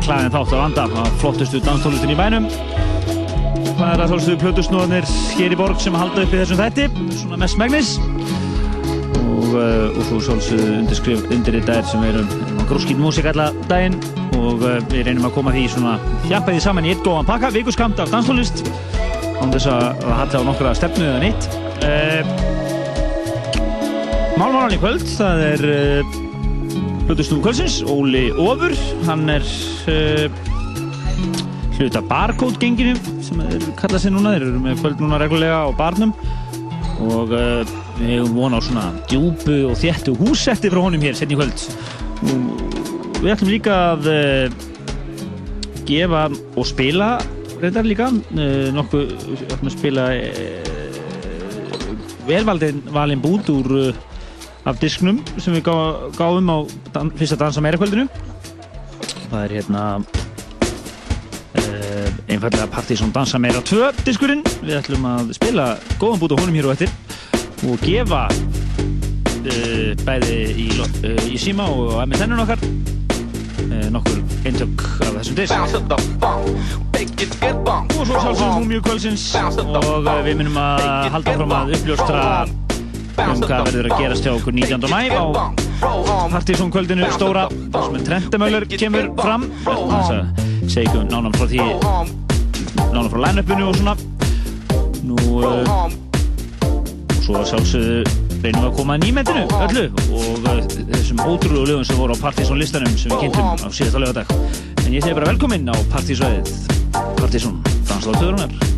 drekklaðin þátt á vanda á flottustu danstólustin í bænum. Það er að þástuðu plötusnóðanir hér í borg sem halda upp í þessum þætti svona mest megnis. Og, uh, og svo svolsögðu undirskrif undirritaðir sem erum grúskinn músík alla daginn. Og uh, við reynum að koma því svona hjappaði saman í eitt góðan pakka, vikuskamt af danslunist án þess að halla á nokkra stefnu eða nýtt uh, Málmálan í kvöld það er hlutusnúm kvöldsins, Óli Ófur hann er hluta barcode genginu sem er kallað sér núna, þeir eru með kvöld núna reglulega á barnum. Og við hefum vonað á svona djúbu og þéttu húsetti frá honum hér setni kvöld. Og við ætlum líka að uh, gefa og spila reyndar líka nokkuð, ætlum að spila velvaldin valin bút úr af disknum sem við gá, gáðum á dan, fyrsta dansa meira kvöldinu það er hérna einfallega Partizón dansa meira 2 diskurinn við ætlum að spila góðan bút á honum hér og eftir og gefa uh, bæði í, uh, í síma og á MSN-un okkar uh, nokkur eintök af þessum disk og svo sjálfsögum Múmiu kvöldsins og við minnum að halda fram að uppljóstra um hvað verður að gerast hjá okkur 19. mæ á Partizón kvöldinu stóra sem Trendemöller kemur fram. Þess að segja nánan frá því nánan frá line-upinu og svona. Nú svo sjálfsögðu reynum við að koma að nýmendinu öllu og uh, þessum ótrúlegu lögum sem voru á Partizón listanum sem við kynntum á síðasta lögadag en ég segi bara velkominn á Partizóið Partizón, dansláðtöðurunar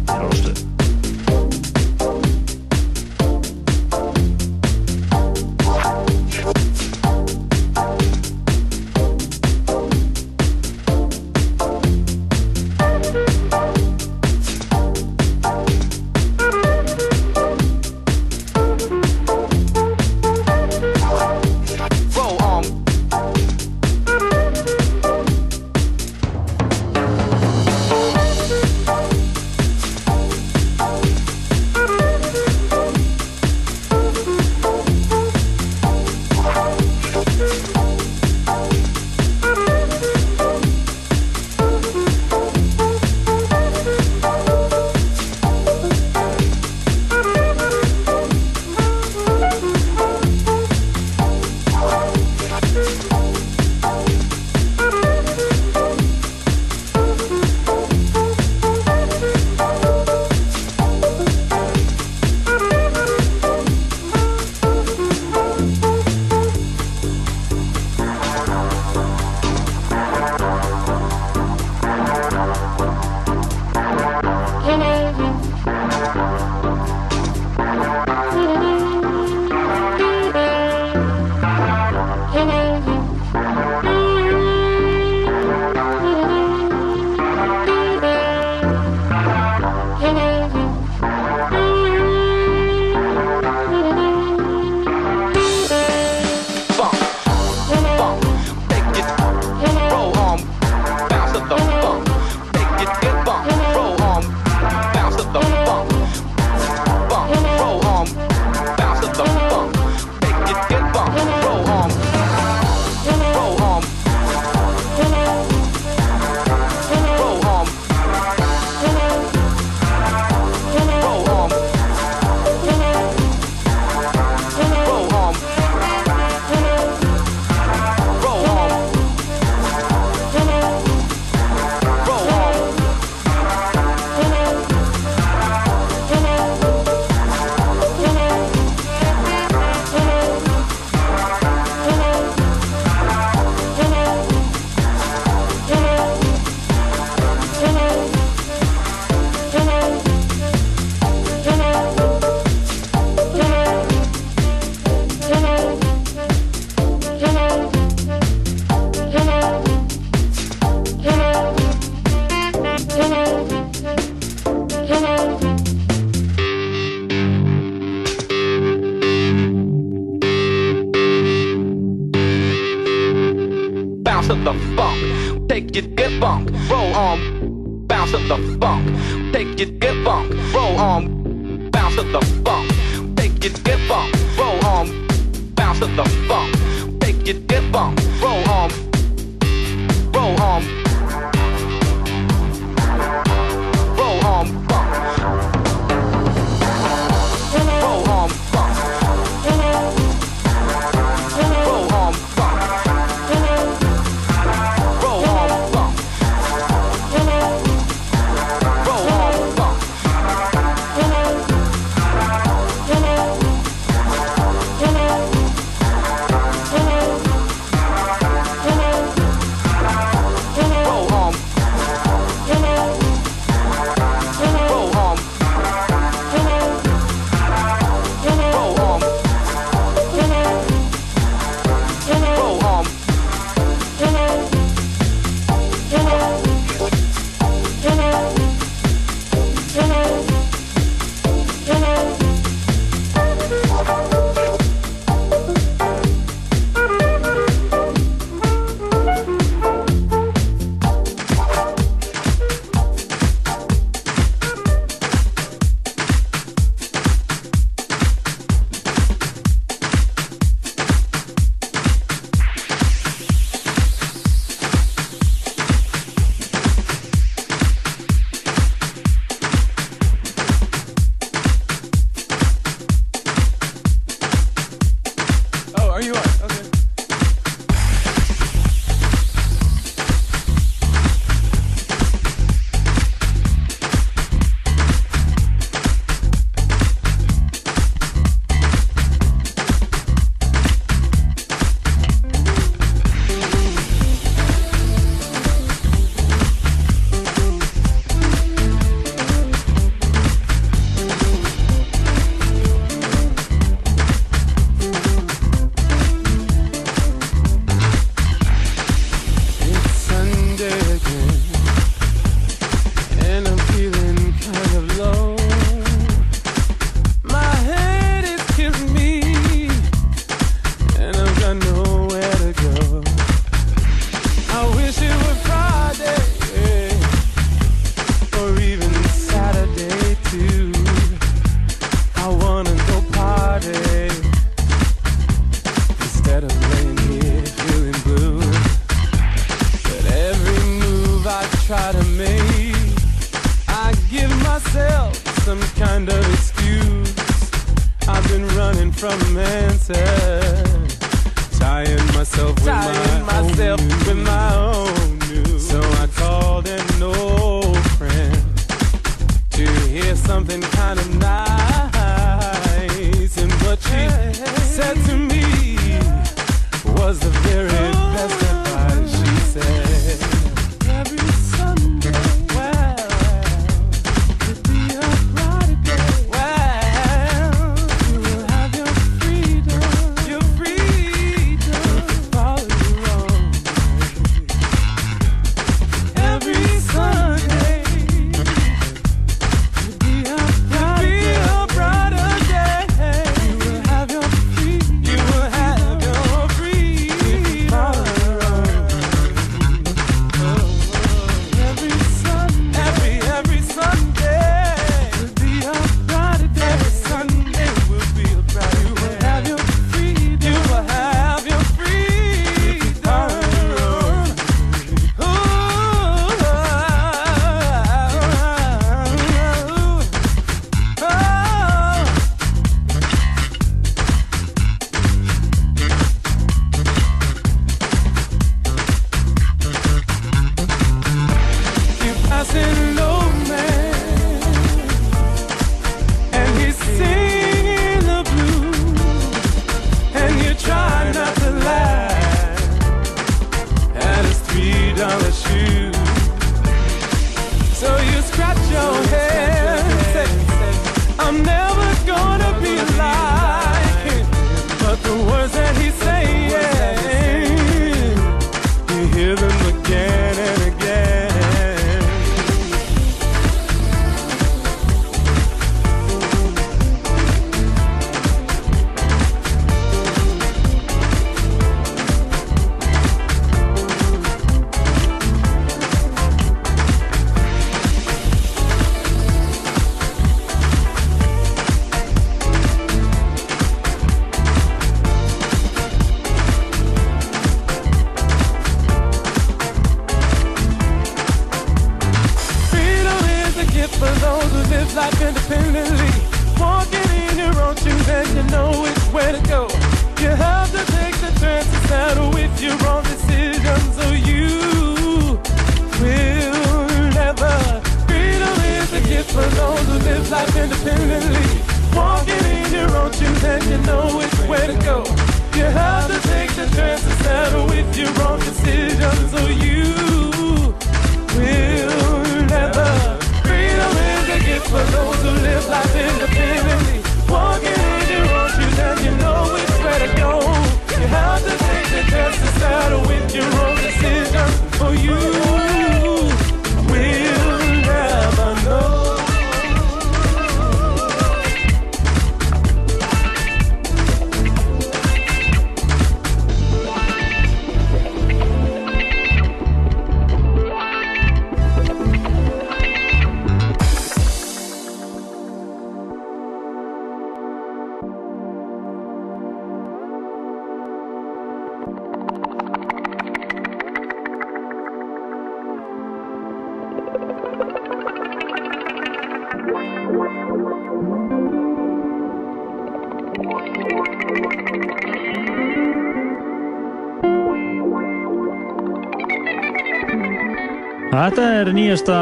er nýjasta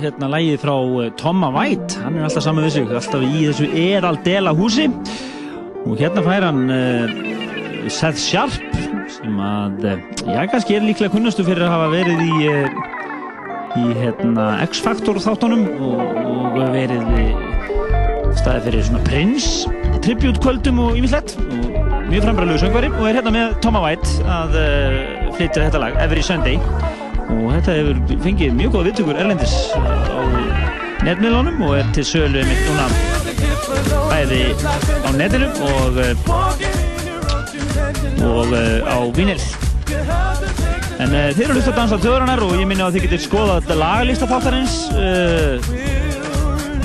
hérna lægið frá eh, Toma White. Hann er alltaf saman við sig, alltaf í þessu Eraldela húsi. Og hérna fær hann uh, Seth Sharp sem að, uh, já kannski er líklega kunnastu fyrir að hafa verið í uh, í hérna X-Factor þáttunum og, og verið staðið fyrir svona Prince tribute kvöldum og ýmislegt og mjög frambræðilegu söngvari. Og er hérna með Toma White að uh, flytja þetta lag Every Sunday og þetta hefur fengið mjög góða viðtökur erlendis á netmiðlunum og er til sölu mitt núna bæði á netinu og eh, og eh, á vínil en uh, þeir eru hlust að dansa töðurinnar og ég minna að þið getur skoðað lagalista þáttarins uh,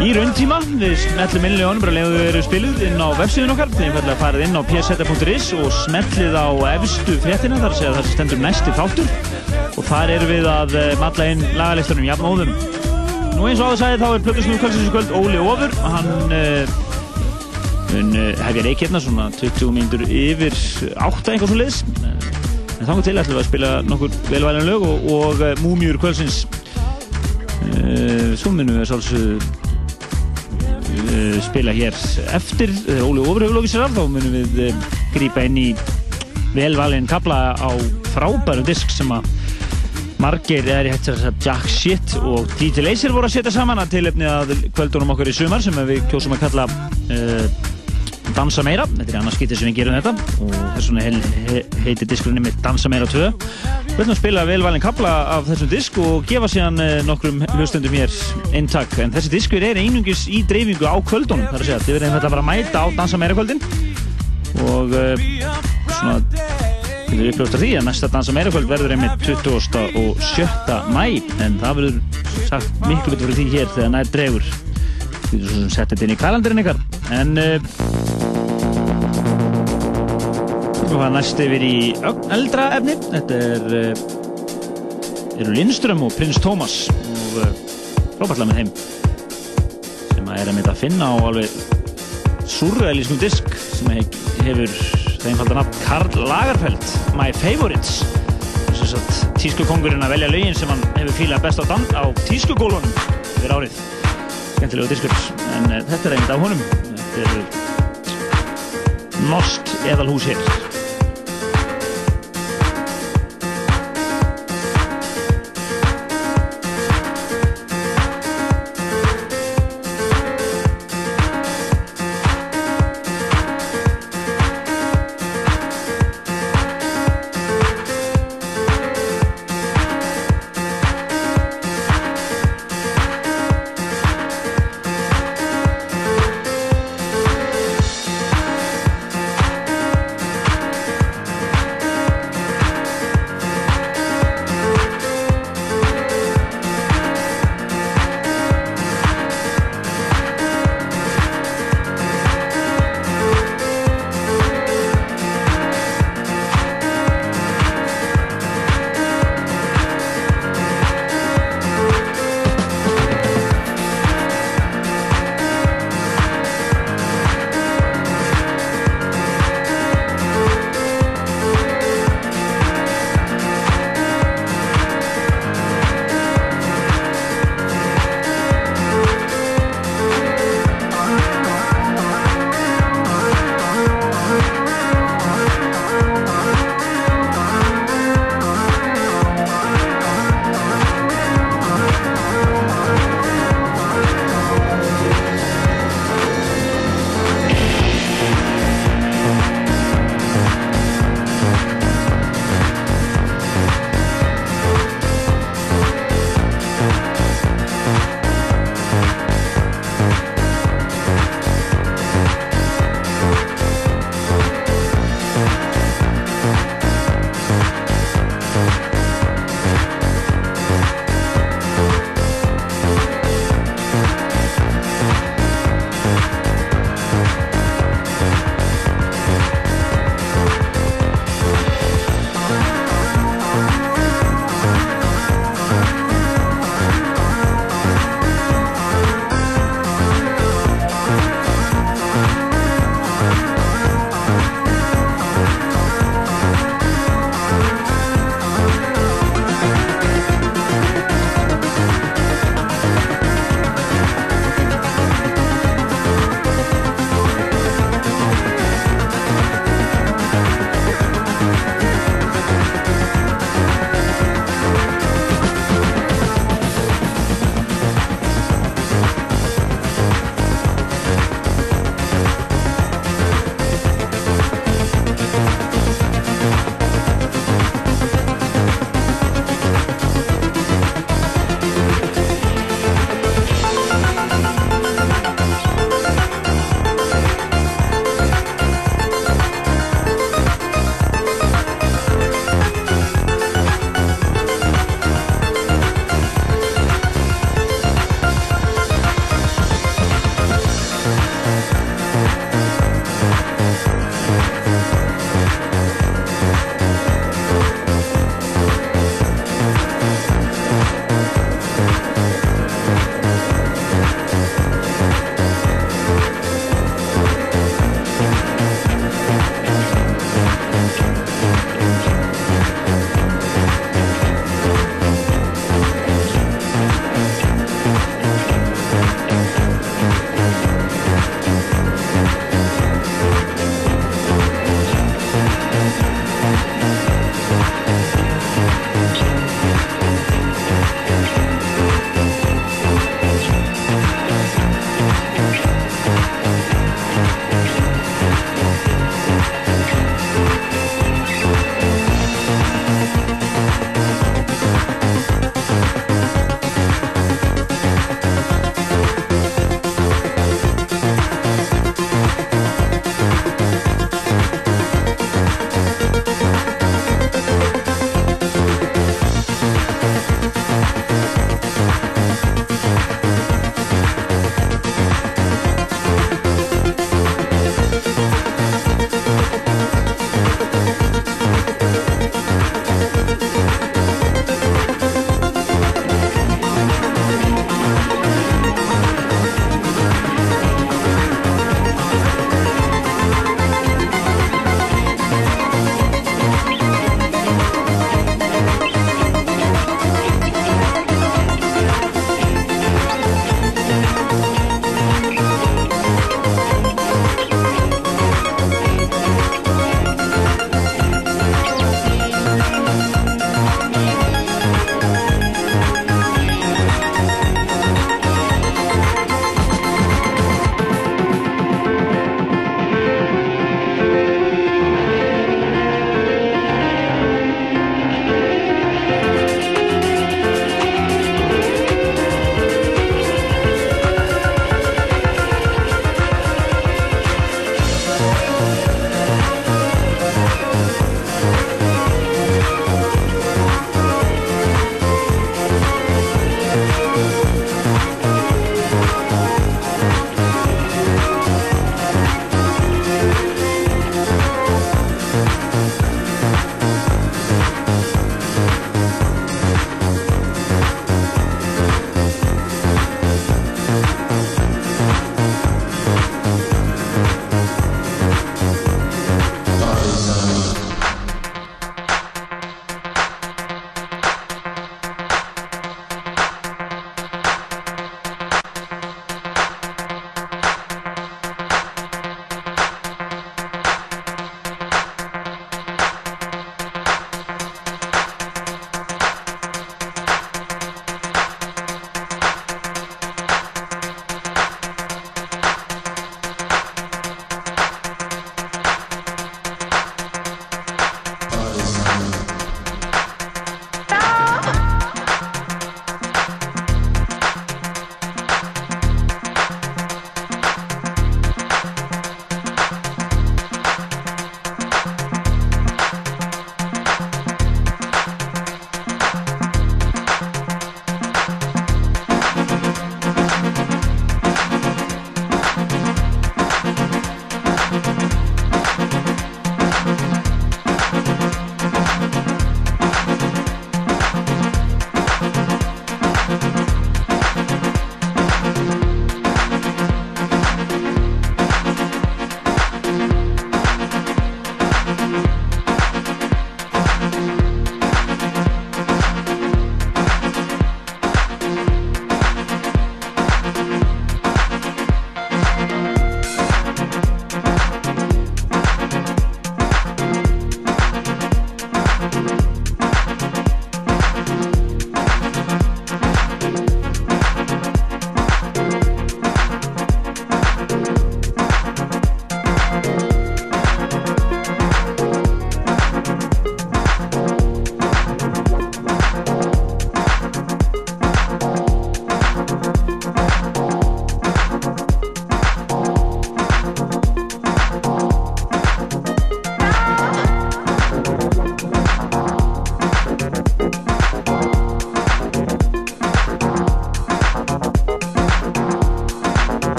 í rauntíma. Við smellum innlega ánum bara leiðum við eru spiluð inn á websíðun okkar. Þið færlega farið inn á pseta.is og smellið á efstu fréttina þar sem stendur næsti þáttur og þar erum við að uh, matla inn lagalistunum jafn óðum. Nú eins og áður sagði þá er Plötusnúr kvöldsins kvöld Óli Ófur hann uh, hefja reik hérna svona 20 mínútur yfir 8 eitthvað svo leiðis en þannig til ætlum við að spila nokkur velvæðan lög og, og uh, múmjur kvöldsins. Uh, svo munum við svolsög uh, spila hér eftir. Þegar Óli Ófur hefur lókið sér af þá munum við grípa inn í velvalinn kabla á frábærum disk sem að margir er í hægt að Jack Shit og DJ Laser voru að setja saman að tilefni að kvöldunum okkur í sumar sem við kjósum að kalla uh, Dansa meira, þetta er annars skýttið sem við gerum þetta og þess vegna he, heitir diskurinn með Dansa meira 2 Við ætlum að spila velvalinn kabla af þessum disk og gefa síðan uh, nokkrum hlustundum hér eintak. En þessi diskur er einungis í dreifingu á kvöldunum þar að segja, þið verðum þetta bara að mæta á Dansa meira kvöldin og uh, svona Við erum upplöfst af því að næsta dansa meira kvöld verður einmitt 20. og 7. mæ en það verður sagt miklu betur fyrir því hér þegar nær dregur við erum svo sem setja þetta inn í kalendarinn ykkar en uh, það var næst yfir í eldra efni þetta er uh, eru Lindström og Prins Tómas og uh, frábærtlega með þeim sem að er að mynda að finna á alveg surrealískum disk sem hefur það einfalda nafn Karl Lagerfeld My Favorites. Þess að tískukongurinn að velja lögin sem hann hefur fílað best á, á tískugólunum yfir árið. Skemmtilegu diskur. En uh, þetta er einmitt á honum. Þetta er Nost eðalhús hér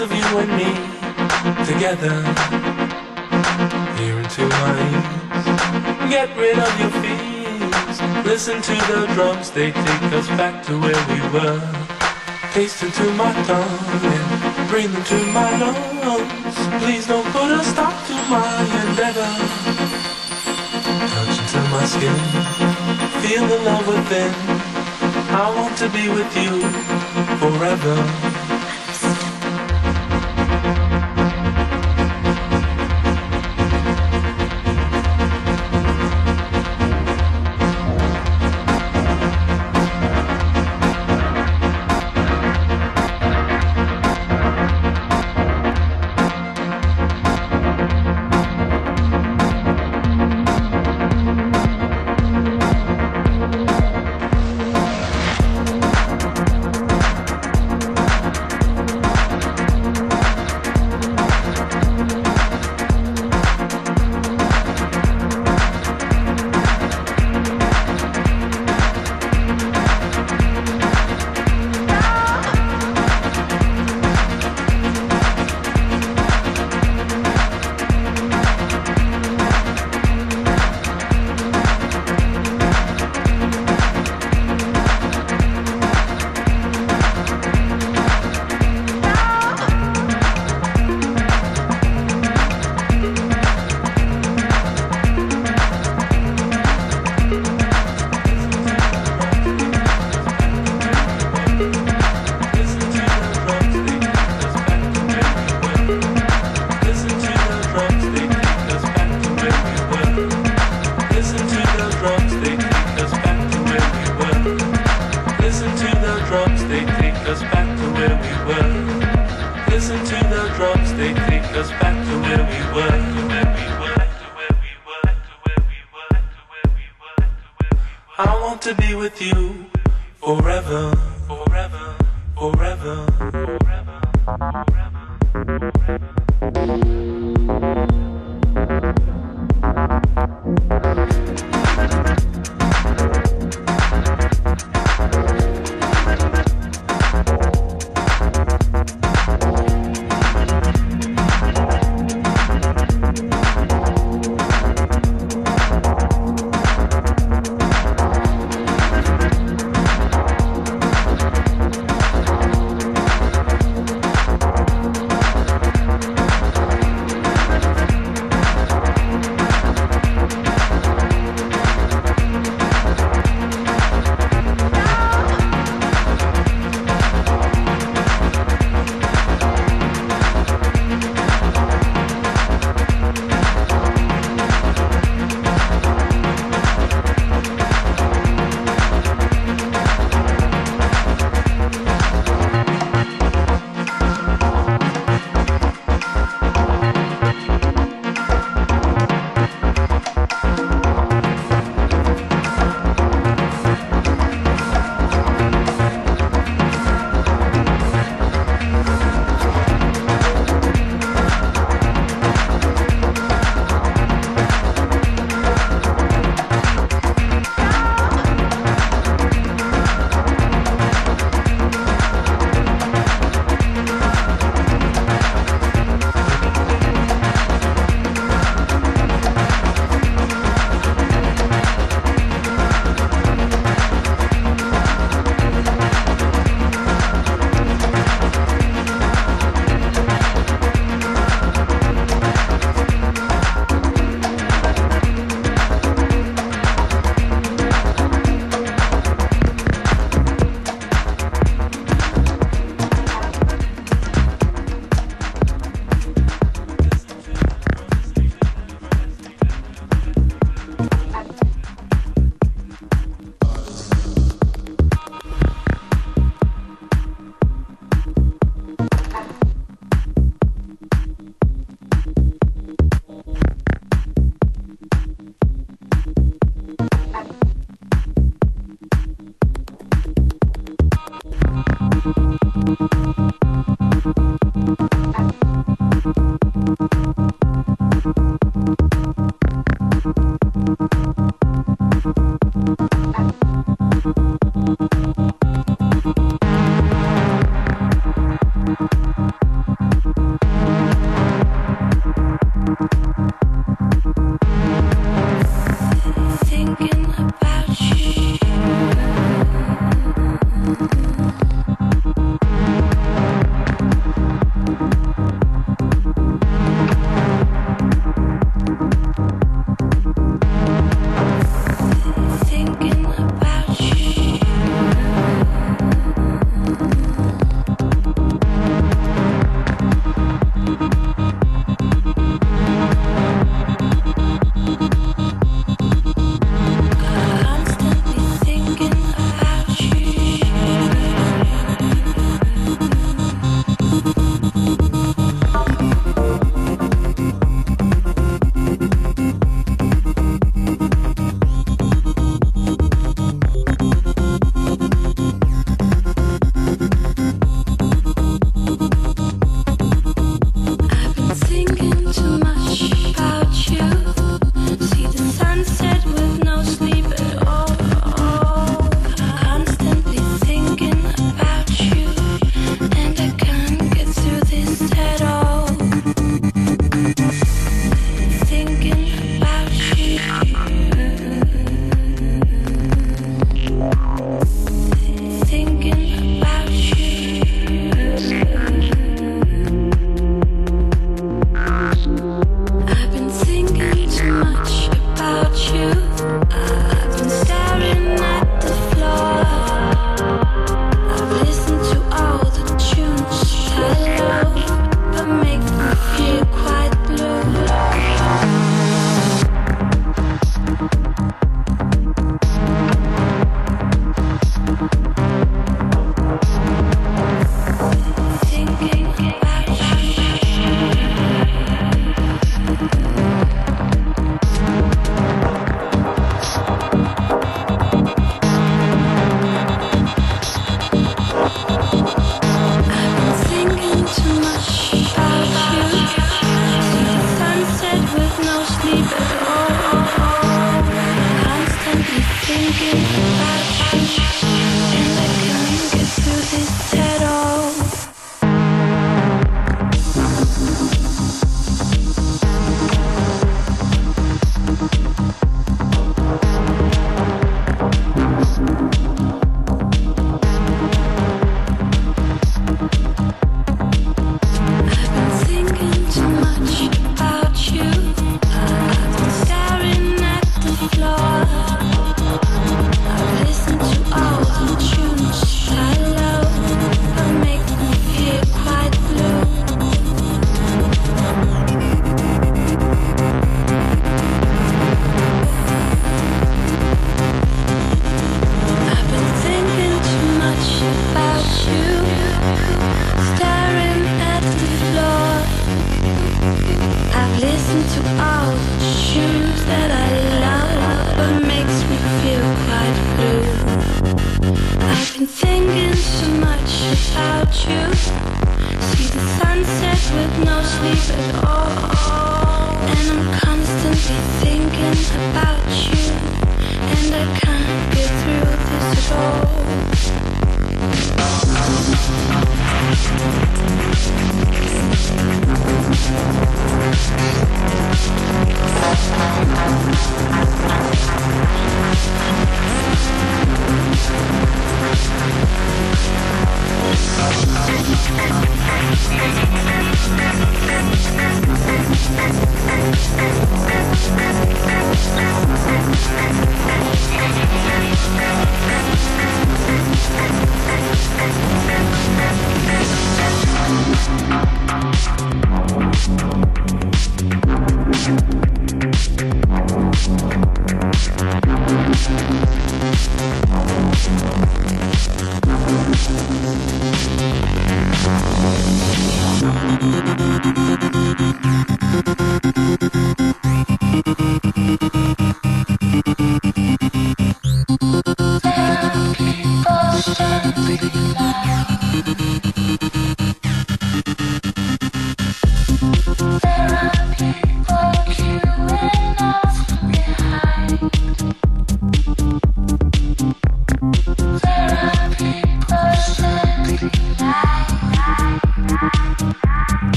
of you and me together. Here into my ears, get rid of your fears. Listen to the drums, they take us back to where we were. Taste into my tongue and breathe into my lungs. Please don't put a stop to my endeavor. Touch into my skin, feel the love within. I want to be with you forever.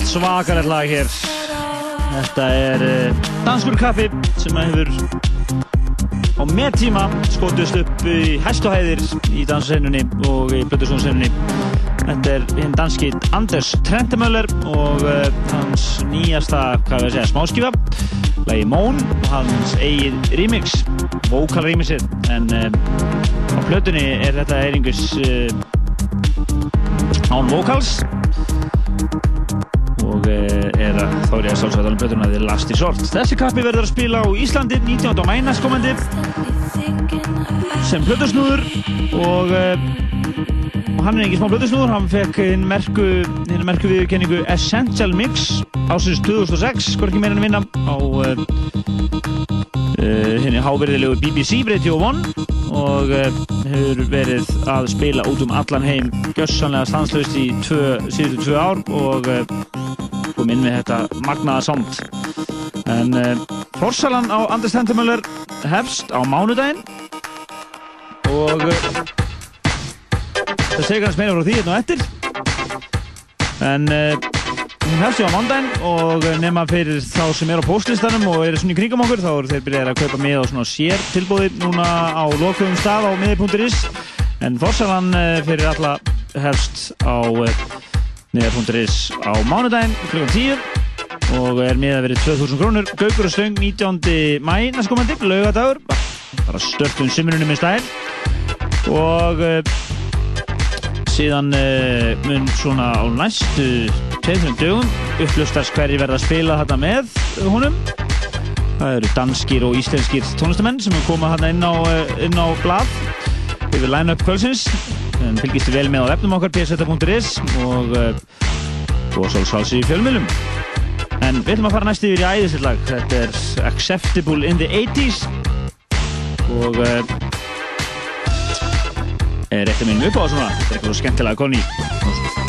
Það allt svakarlega lag hér. Þetta er uh, danskur kaffi sem hefur á með tíma skotust upp í hæstuhæðir í dansennunni og í blöðursónsennunni. Þetta er hinn danski Anders Trentemöller og uh, hans nýjasta, hvað við segja, smáskifa, lagi Món hans eigið remix, vokal remixið, en uh, á plötunni er þetta uh, án vokals er ég að sjálfsagt alveg blöðuna The Last Resort. Þessi kappi verður að spila á Íslandi 19. mæ næstkomandi Thinking about sem blöðursnúður og, eh, og hann er ekki smá blöðursnúður, hann fekk hinn merku, hinn merku viðurkenningu Essential Mix ásins 2006, skor ekki meira en vinna á uh, uh, henni háverðilegu BBC Radio 1 og uh, hefur verið að spila út um allan heim gjössanlega stanslaust í síðustu tvö ár og kom inn með þetta magnaða sound. En uh, forsalan á Anders Tendemöller hefst á mánudaginn. Og uh, það segir kannski meira frá því hérna á eftir. En uh, hún hefst ég á mánudaginn og nema fyrir þá sem er á postlistanum og eru svona í kringum okkur þá eru þeir byrjaðir að kaupa með á svona sér tilbúði núna á lokfjöfum stað á miði.is en forsalan fyrir alla hefst á miði.is á mánudaginn klukkan 10 og er miða verið 2000 krónur. Gaukur og Stöng 19. mæ næstkomandi, laugadagur bara störtum simmuninu með stæl og uh, síðan uh, mun svona á næstu tveim dögum upplustast hverji verða að spila þarna með honum. Það eru danskir og íslenskir tónlistamenn sem er komað þarna inn á, inn á blad yfir line-up kvöldsins. en fylgist vel með á vefnum okkar pseta.is og og svolsals í fjölmjölum En við ætlum að fara næst yfir í æðisillag. Þetta er Acceptable in the 80s og uh, er eitt af mínum upp á svona. Þetta er eitthvað skemmtilega konni. It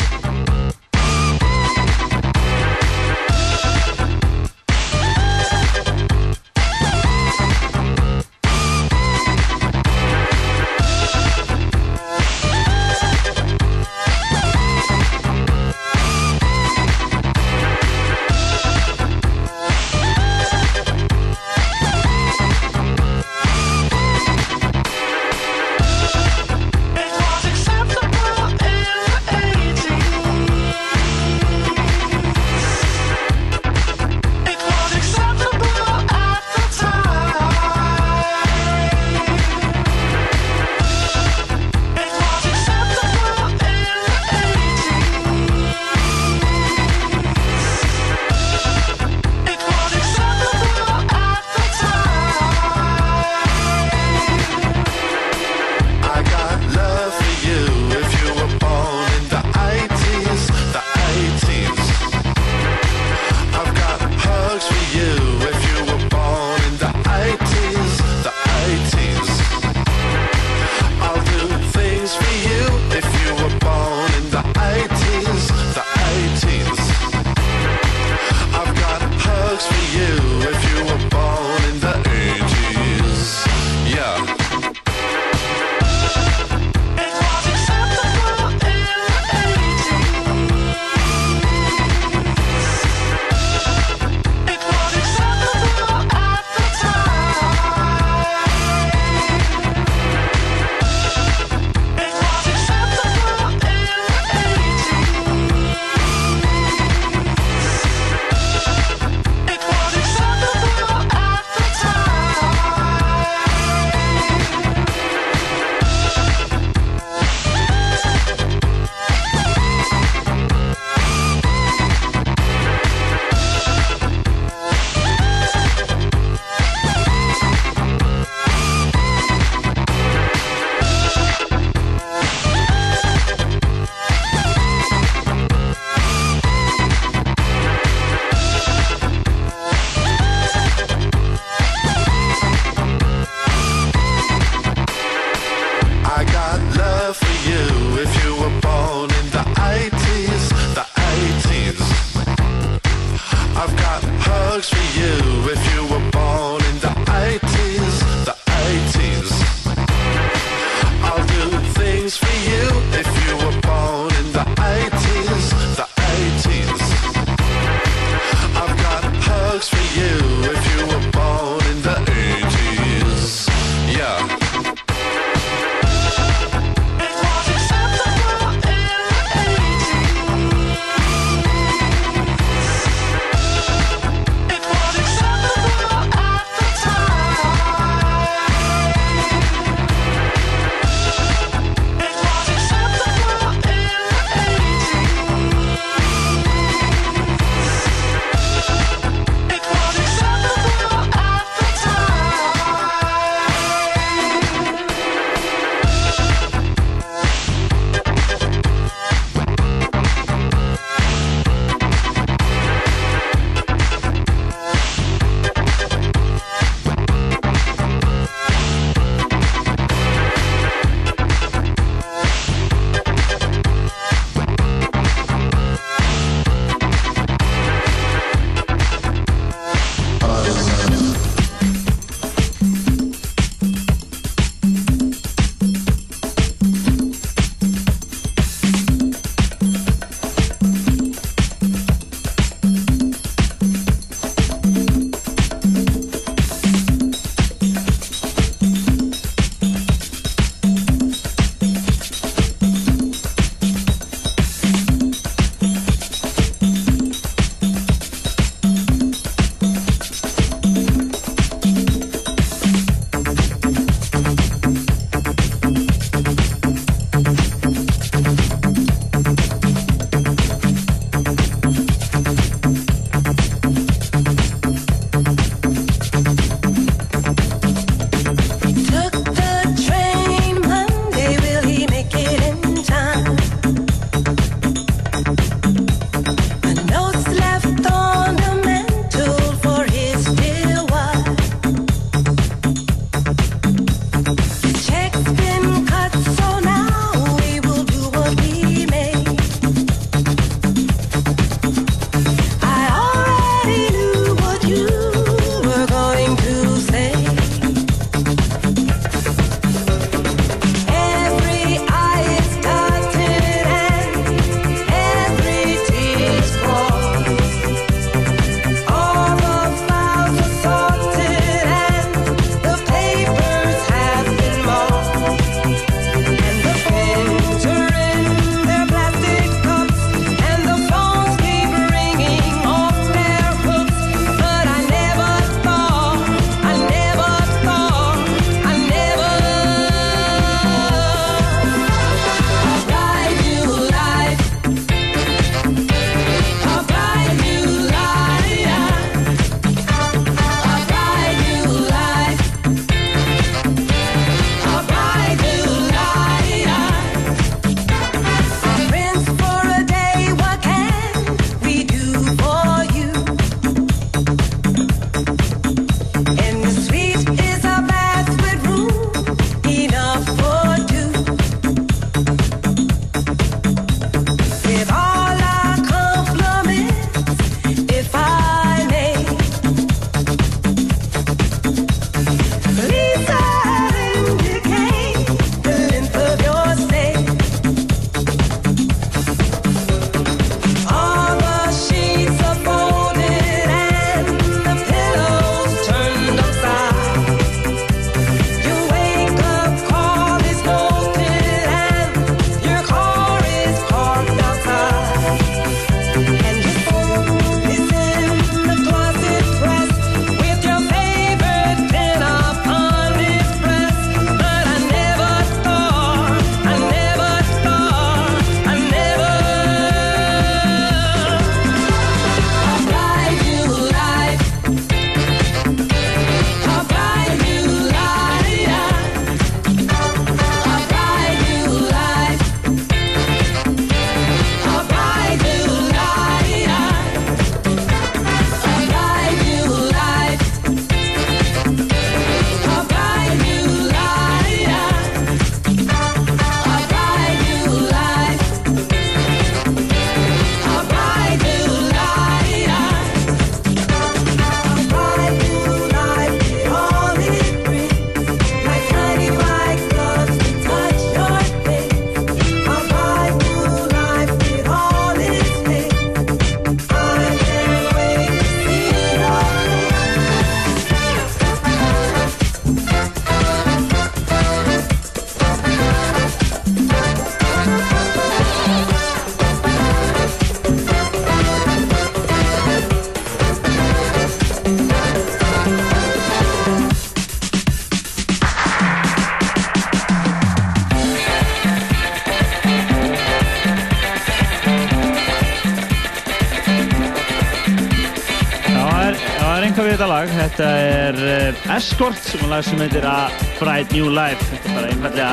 lag. Þetta er uh, Escort, er lag sem heitir A Bright New Life. Þetta er bara einfallega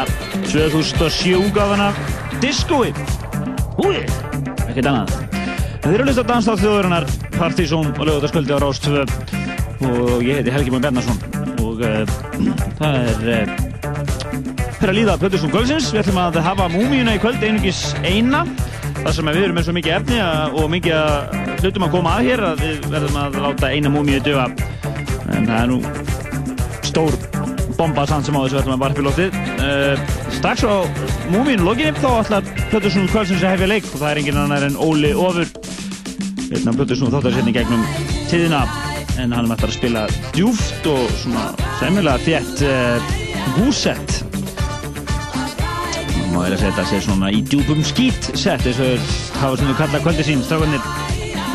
2007 útgáfana Discoi. Húi, ekkert annað. Þeir eru að hlusta á Danstátt þjóðurinnar, Partizón og lögutaskvöldi á Rás 2 og ég heiti Helgi Már Bjarnarsson og uh, það er uh, fyrir að líða Plötusnum Kvöldsins. Við ætlum að hafa múmíuna í kvöld einungis eina þar sem við erum með svo mikið efni og mikið hlutum að koma að hér að við verðum að láta eina múmíu döga en það er nú stór bomba sann sem á þessu verðum að varpa í lóttið uh, strax á múmínu lokinni þá ætlar Plötusnum Kvöldsins að hefja leik og það er engin annar en Óli Ofur. Hérna Plötusnum þáttarsetning gegnum tíðina en hann er mættar að spila djúft og svona sæmilega þétt uh, húsett má ég að segja þetta sé svona í djúbum skít sett eins og hafa svona kalla kvöldi sín strákanir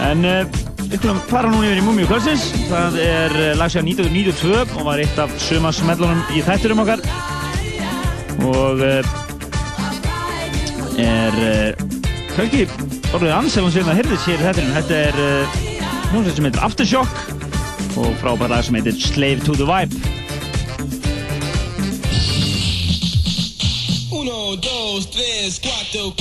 en uh, við skulum fara núna yfir í Múmiu kvöldsins. Það er uh, lag sér 1992 og var eitt af sumasmellunum í þætturum okkar. Og uh, er kannski orðið ansefum sem það heyrðis hér í þætturum þetta er hljómsveit sem heitir Aftershock og frábært lag sem heitir Slave to the Vibe. Uno, dos, tres, cuatro.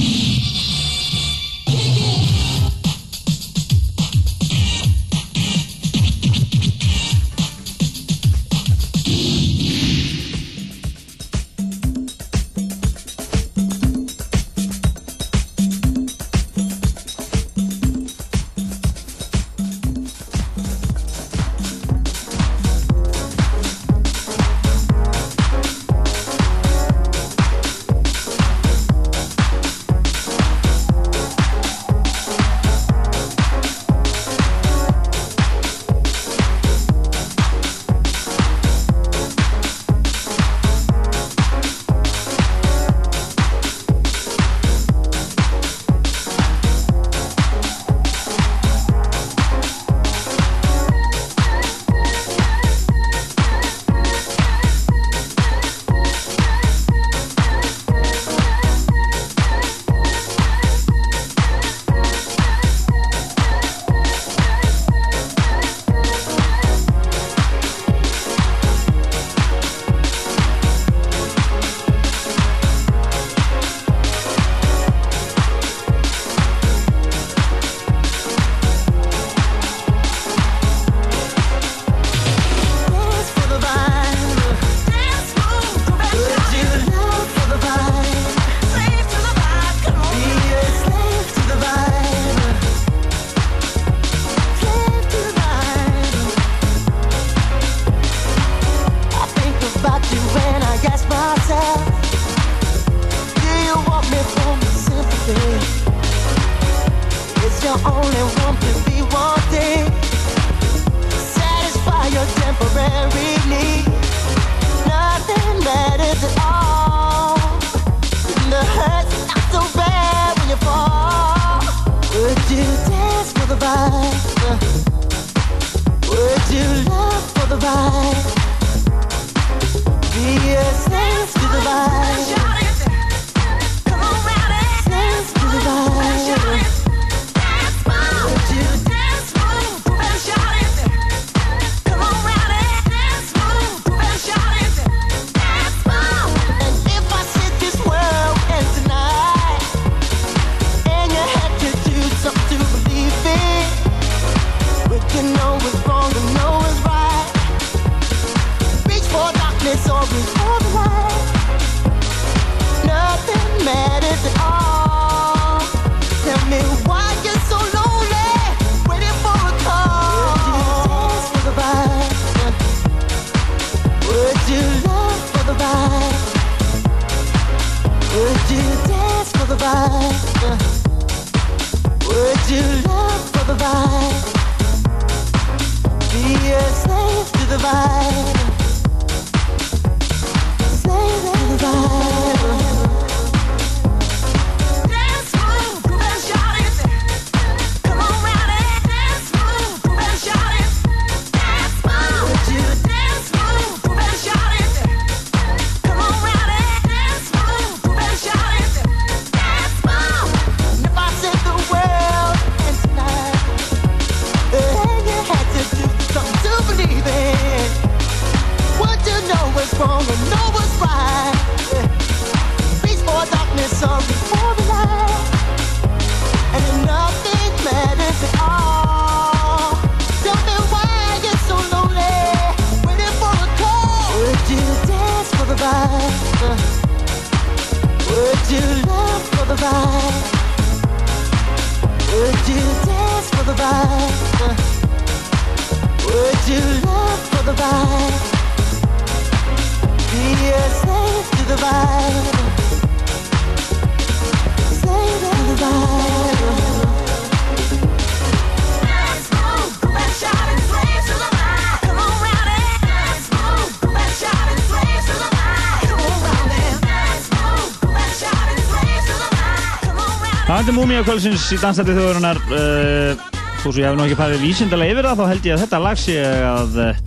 Það er múmíu kvöldsins í dansætti þjóðurinnar uh, Þó svo ég hef nú ekki farið vísindalega yfir það þá held ég að þetta lag sé að uh,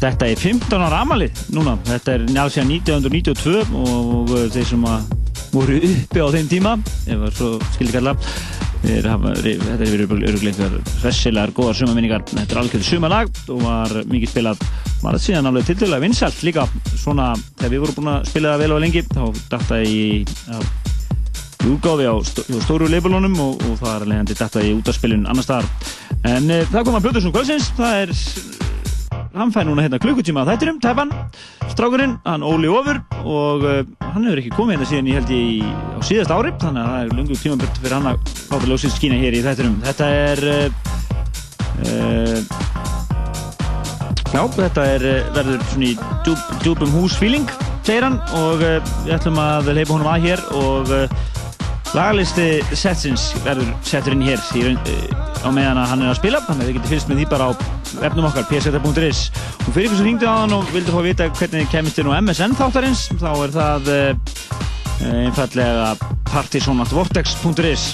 þetta er 15 ára amali núna. Þetta er alls síðan 1992 og uh, þeir sem að voru uppi á þeim tíma ef það svo skildi kalla. Hafa, þetta er verið örugleikar hressilegar, góðar sumaminningar Þetta er algjörðu sumalag og var mikið spilað var það síðan alveg til dæla vinsalt líka. Svona þegar við vorum búin að spila það vel og lengi þá datta ég í að útgáfi á stóru leifbólunum og, og það er leiðandi þetta í útaspilun annar staðar. En e, það kom að Blöðursson Kvölsins, það er, hann fær núna hérna klukkutíma að þættinum, teppan, strákurinn, hann Óli Ofur og e, hann hefur ekki komið hérna síðan ég held ég á síðast ári, þannig að það er lungu tímaböld fyrir hann að fá til ljósins skína hér í þættinum. Þetta er, e, já, þetta er, verður svona í djúb, djúbum hús feeling, segir hann og við ætlum að leipa honum að hér og Lagalisti setsins verður settur inn hér í, á meðan að hann er að spila. Þannig að þið getur fyrst með því bara á efnum okkar pseta.is og fyrir ykkur sem hringdi á hann og vildi fá að vita hvernig kemist inn á MSN þáttarins. Þá er það uh, einfallega partysonatvortex.is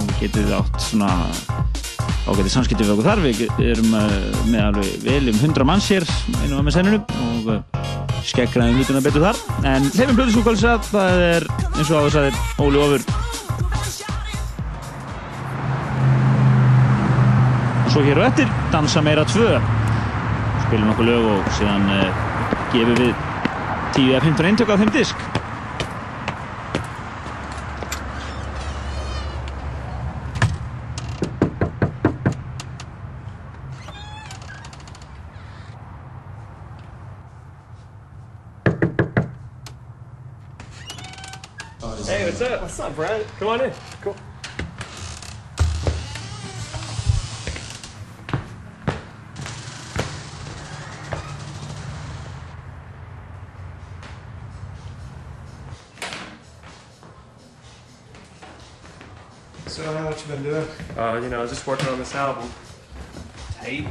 og getum átt svona ágætið samskipti við okkur þar. Við erum uh, með alveg vel um 100 manns hér inn á MSN-inu og uh, skeggræðum hlutuna betur þar. En hlifum blöðisúkvælsa það er eins og áður sæðir Óli Ofur. Og svo hér og eftir dansa meira 2 spilum nokkuð lög og síðan uh, gefum við 10-15 eintök á þeim disk what's up? What's up, Brian? Come on in. Cool. So how much you been doing? Uh, you know, just working on this album. Tape.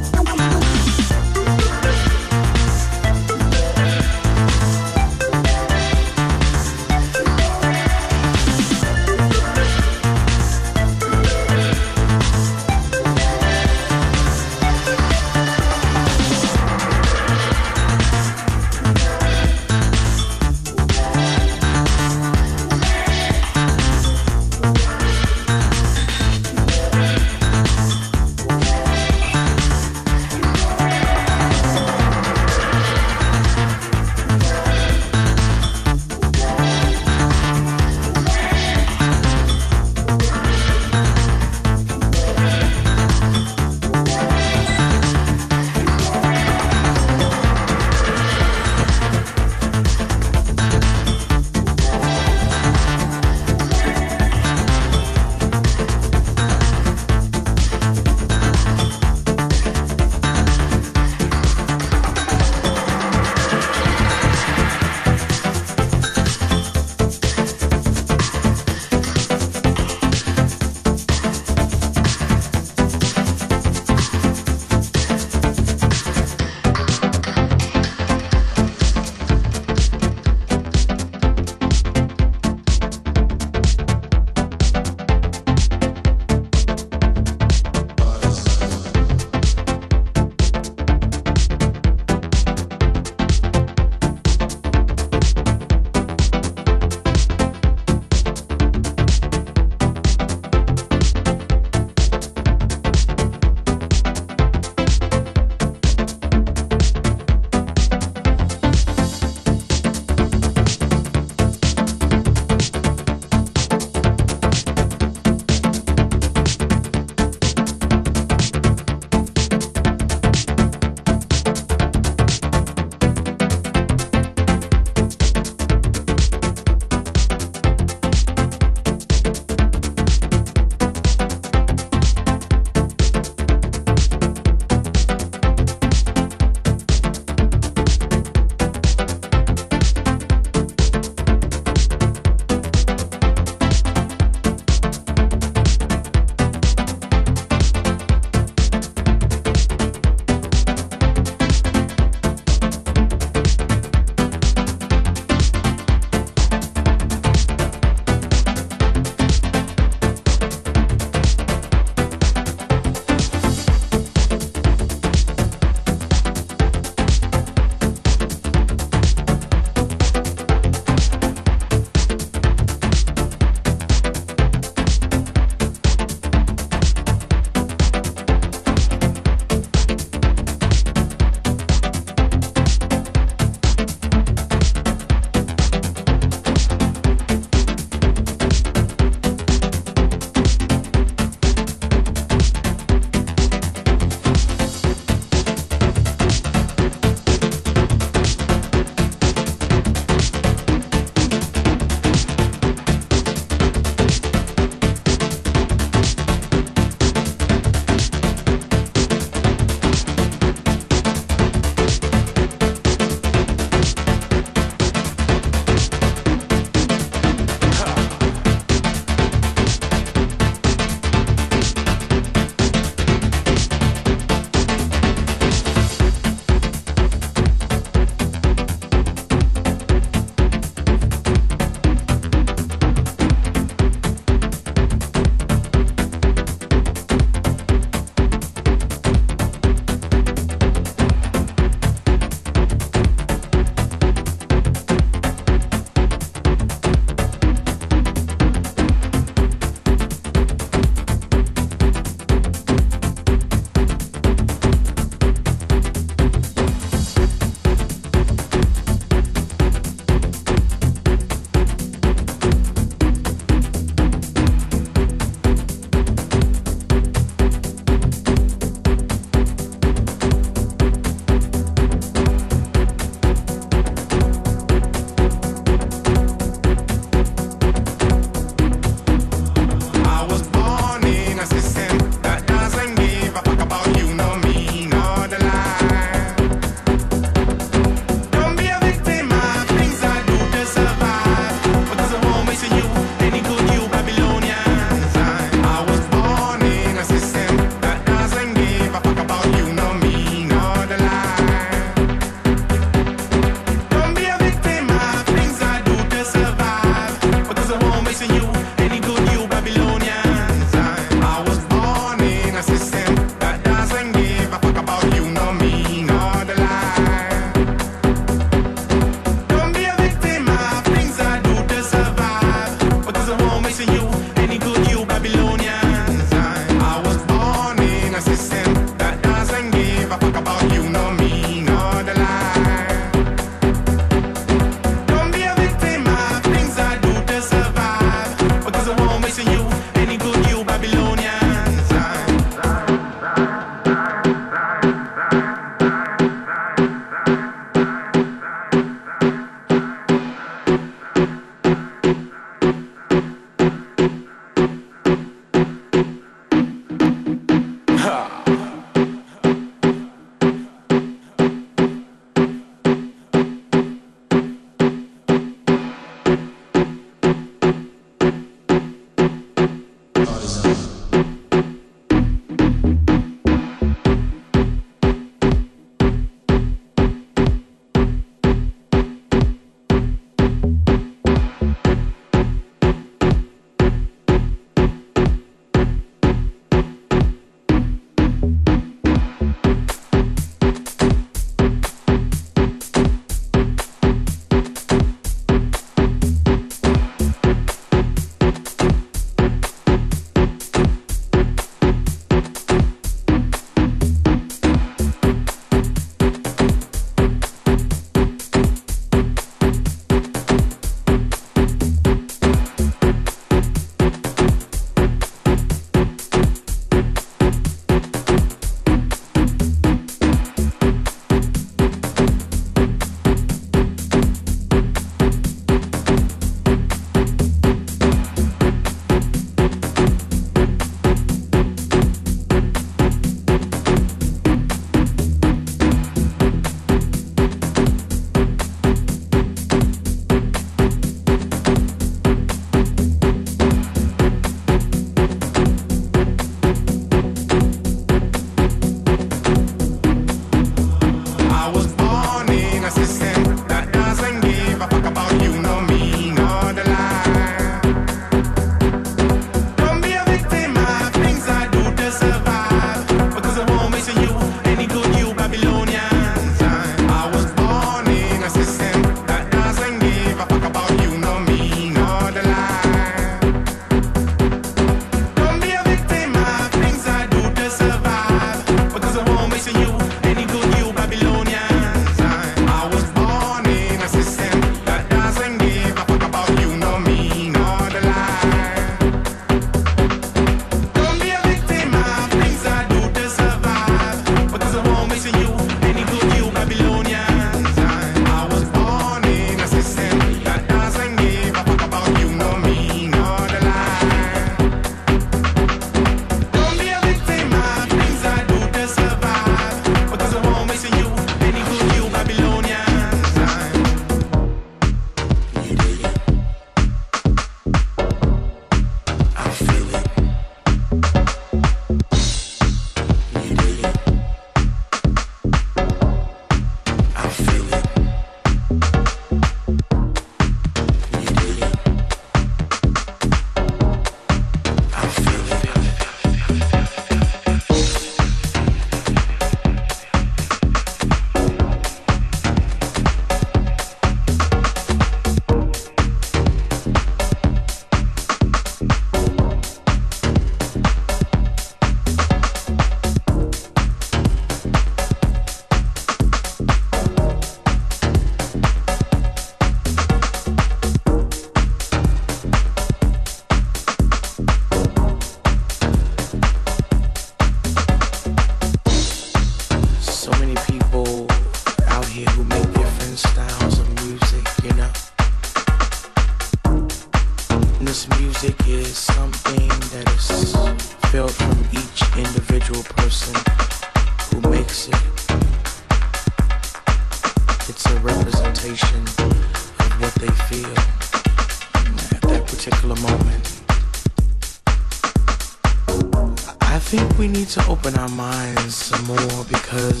I think we need to open our minds some more because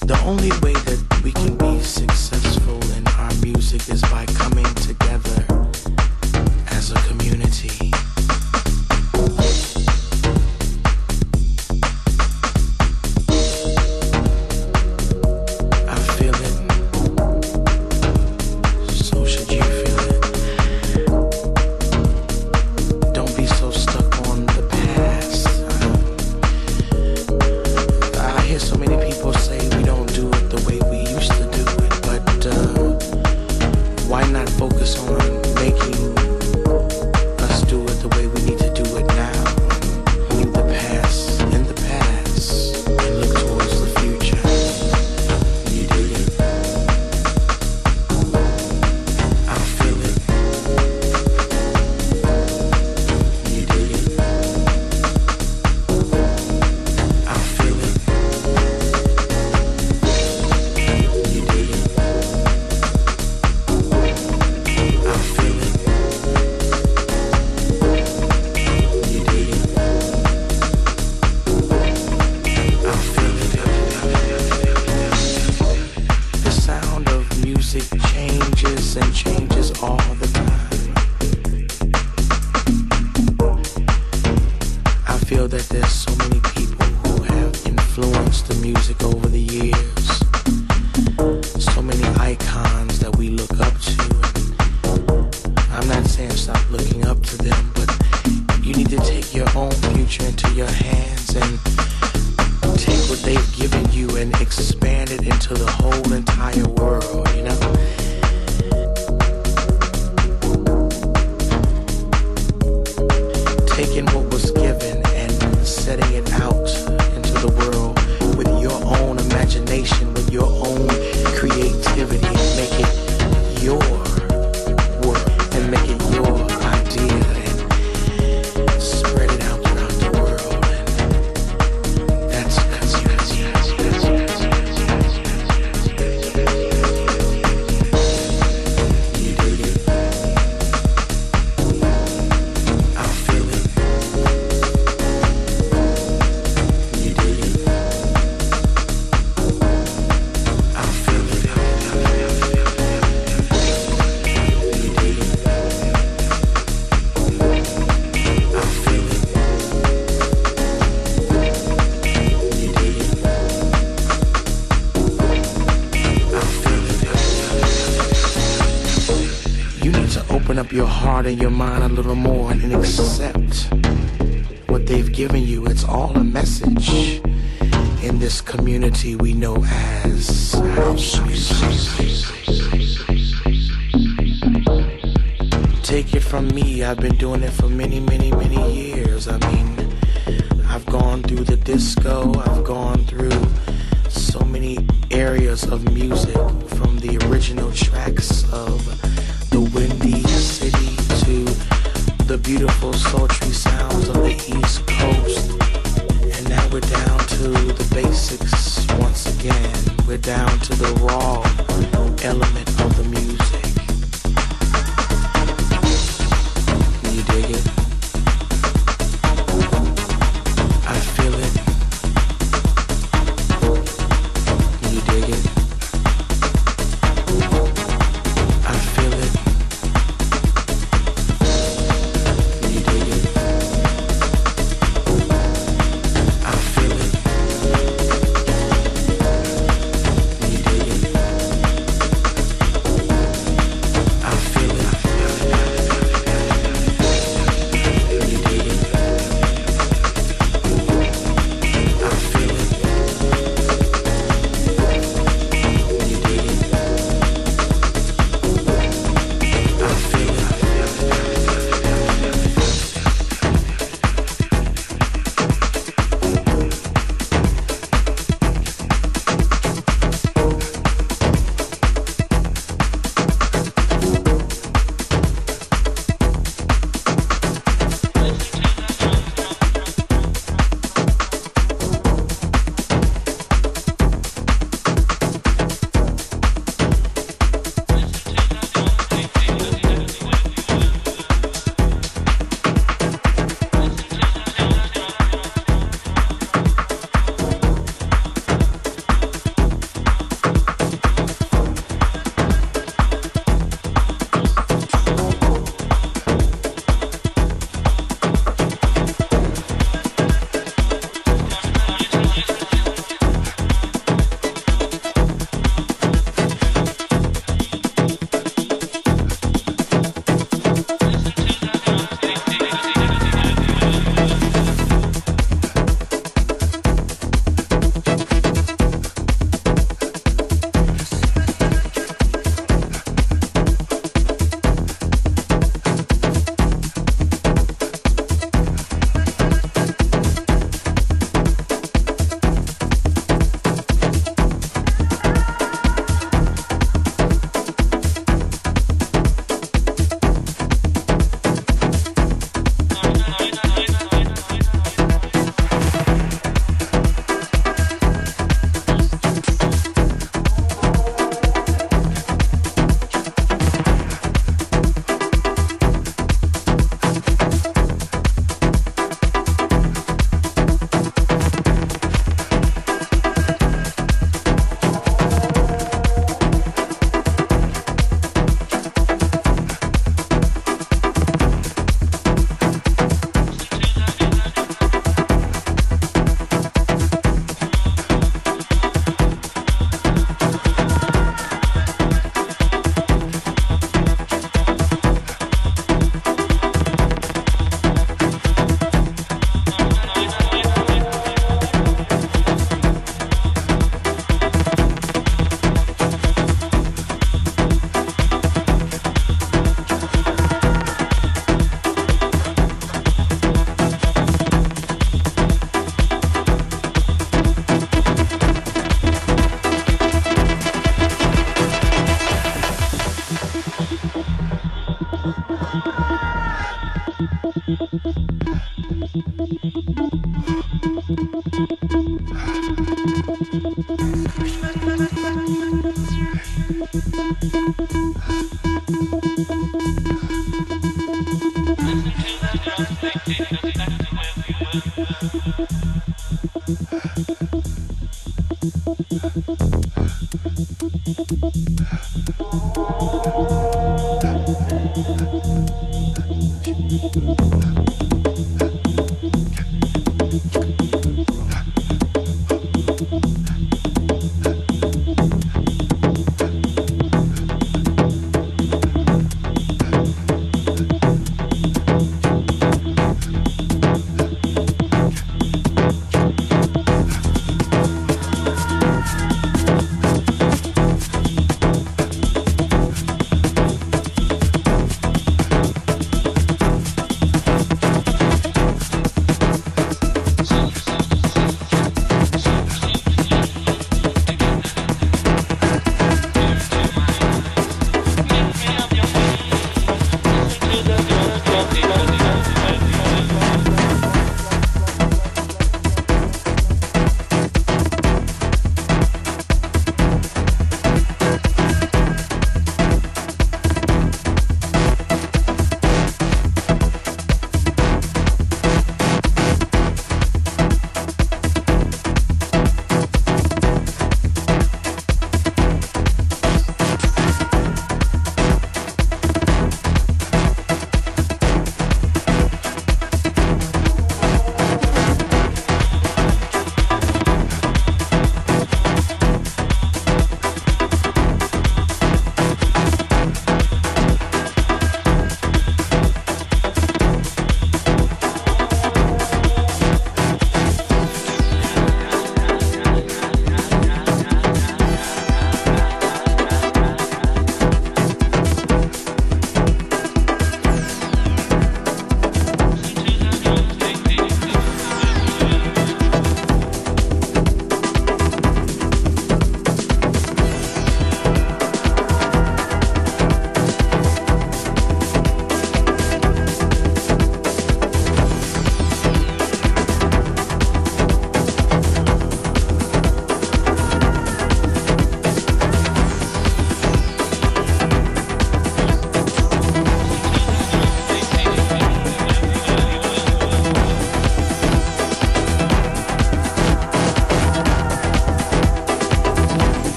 the only way that we can be successful in our music is by coming together as a community. In your mind a little more and accept what they've given you. It's all a message in this community we know as house music. Take it from me, I've been doing it for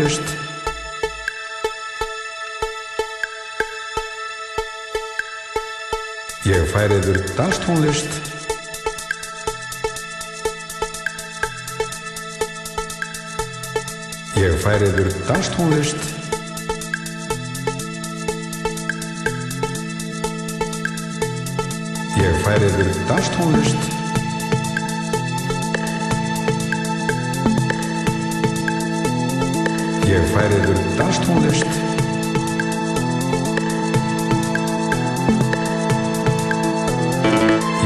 danstónlist Ég færi yfir danstónlist. Ég færi yfir danstónlist. Ég færi yfir danstónlist Ég færi yfir danstónlist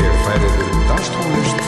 Ég færi yfir danstónlist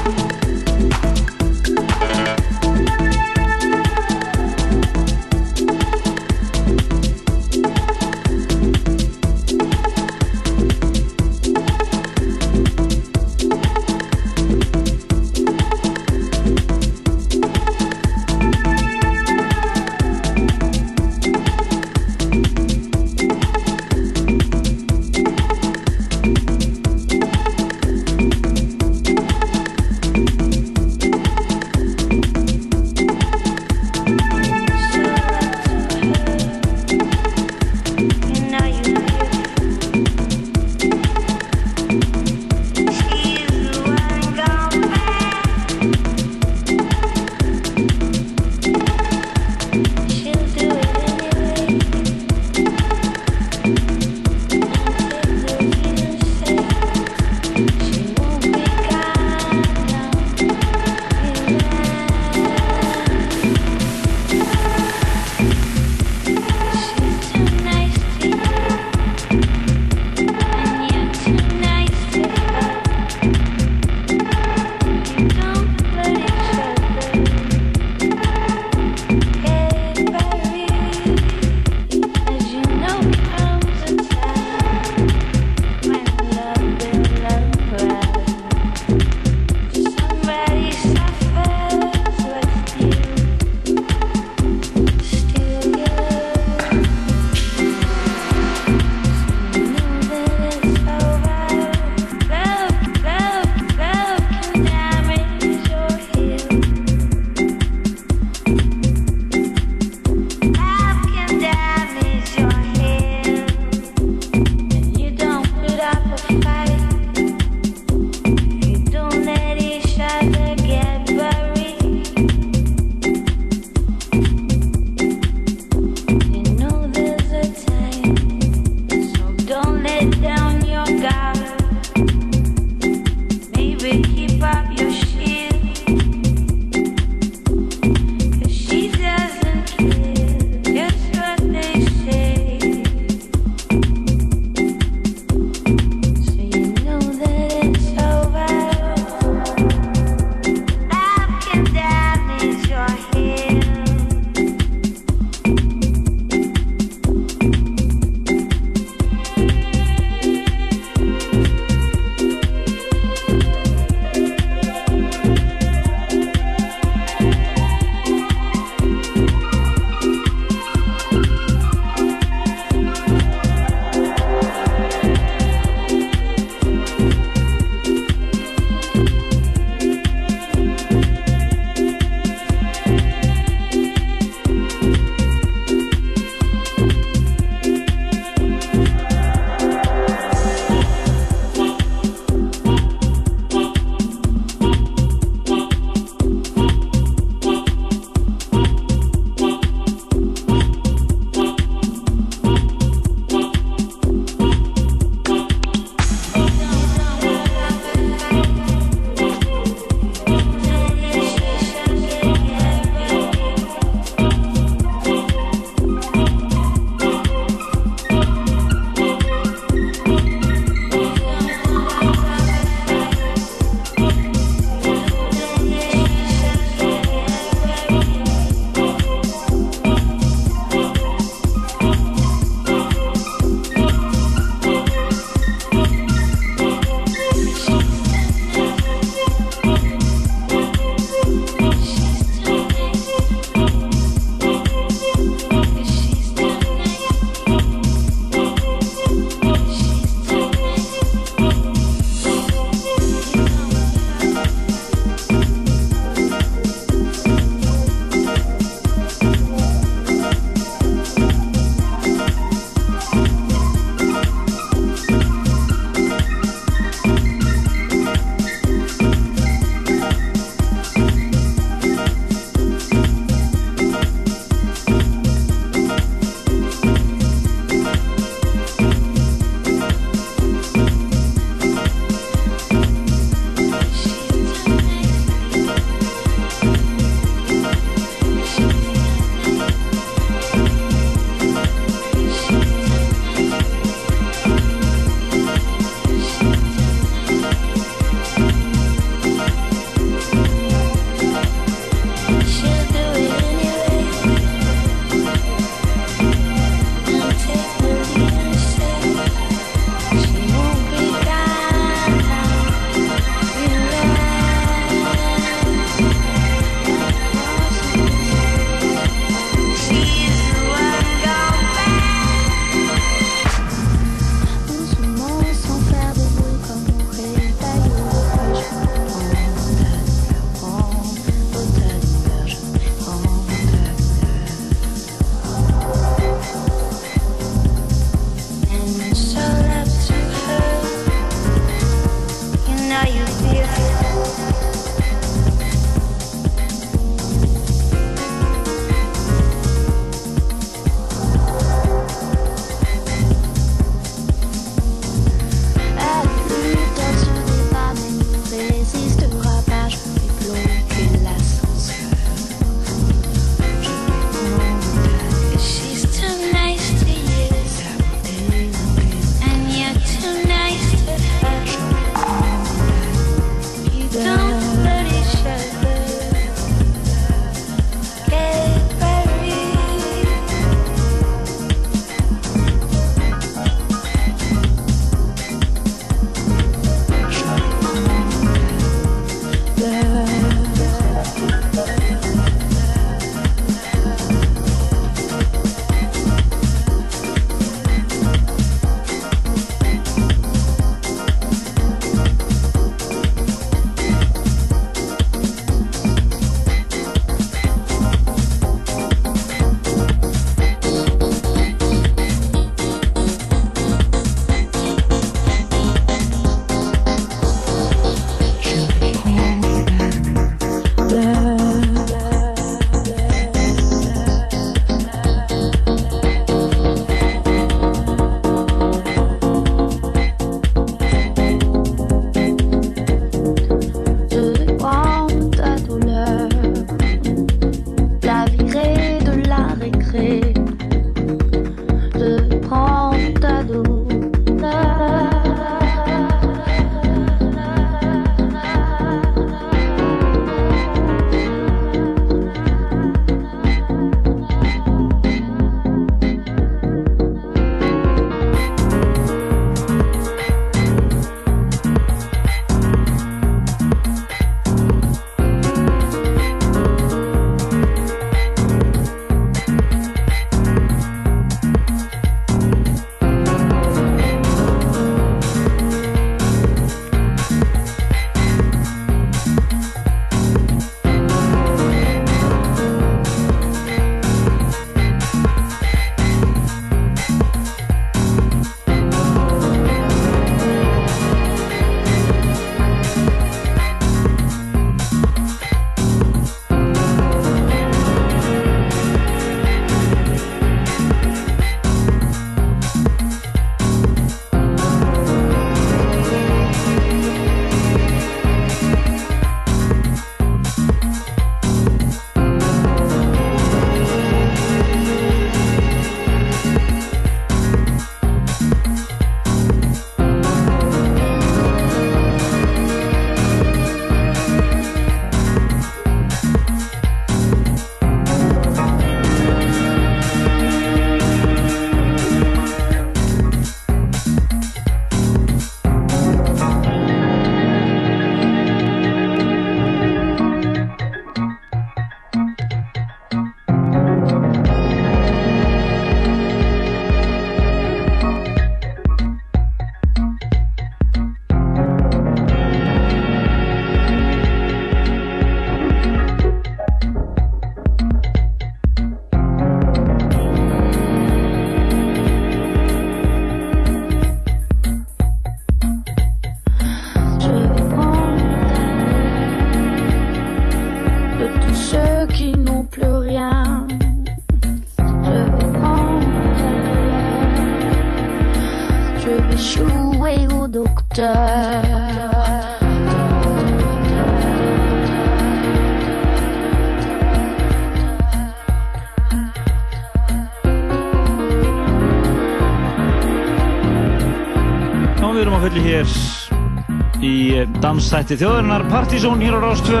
í eh, dansþætti þjóðurinnar Partizón hér á Rástvö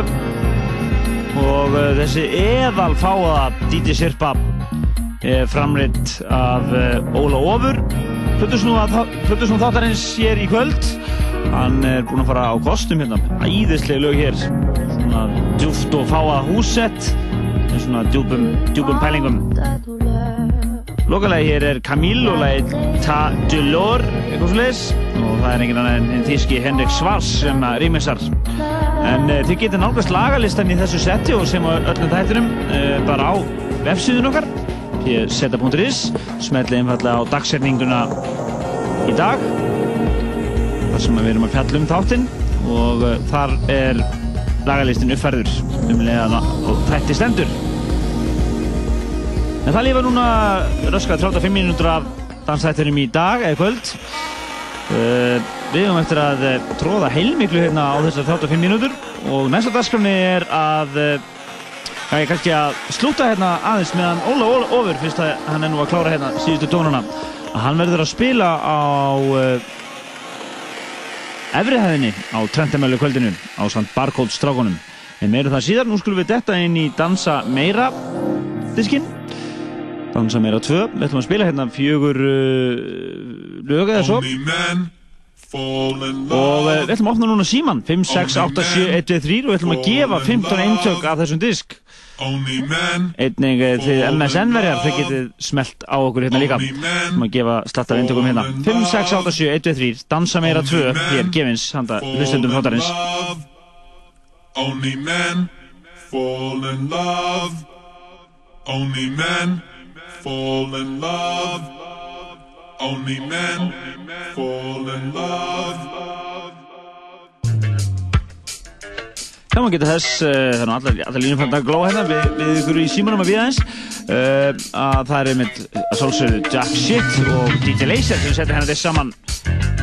og uh, þessi eðal fáa DJ Sirpa er framreitt af uh, Óla Ofur. Plutusnú þáttarins hér í kvöld. Hann er búinn að fara á kostum hérna. Æðislega lög hér. Svona djúft og fáa húsett með svona djúpum, djúpum pælingum Lokalagi hér er Camille og lagi Ta Delor eitthvað sliðis og það er engin annan en, þíski Henrik Svars sem að rýmisar en uh, þið getur nálgast lagalistan í þessu setti og sem á öllum þættinum uh, bara á websíðun okkar pseta.is smetlið einfallega á dagsetninguna í dag þar sem við erum að fjalla um þáttinn. Og uh, þar er lagalistin uppfærður um leiðana og þætti stendur En það lífa núna röskað 35 mínútur af dansættinum í dag eða kvöld. Uh, við höfum eftir að uh, tróða heilmiklu hérna á þessar 35 mínútur og næsta dagskrafni er að uh, kannski að slúta hérna aðeins meðan Óla Óla Ófur fyrst að hann er nú að klára hérna síðustu tónuna hann verður að spila á efrihæðinni á Trentamölu kvöldinu á St. Barcode strákunum en meiru það síðar, nú skulum við detta inn í Dansa Meira diskinn Dansa Meira 2 við ætlum að spila hérna fjögur uh, lög eða svo. Og uh, við ætlum að opna núna síman 5, 6, 8, 7, 1, 2, 3 og við ætlum að gefa 15 eintök af þessum disk. Einnig uh, þið MSN-verjar þið getið smelt á okkur hérna líka. Við ætlum að gefa slatt af eintökum hérna. 5, 6, 8, 7, 1, 2, 3 Dansa Meira 2 hér gefins handa hlustendum þáttarins. Only men fall in love. Only men fall in love. Only men fall in love. Já, maður getur þess, uh, það er nú allar, línum fann að glóa hérna. Við, við ykkur í símanum að við aðeins. Uh, að það er einmitt að svolsögðu Jack Shit og DJ Laser sem setja hérna þess saman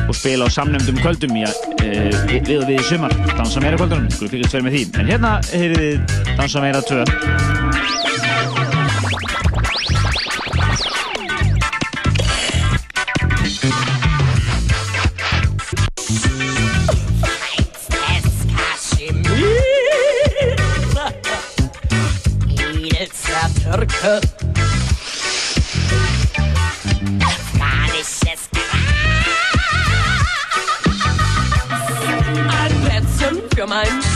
og spila á samnefndum kvöldum í, uh, við og við í sumar. Dansa meira kvöldunum, skulum fylgjast verið með því. En hérna heyrið þið Dansa meira 2 Türke. Afghanisches Ein Plätzchen für mein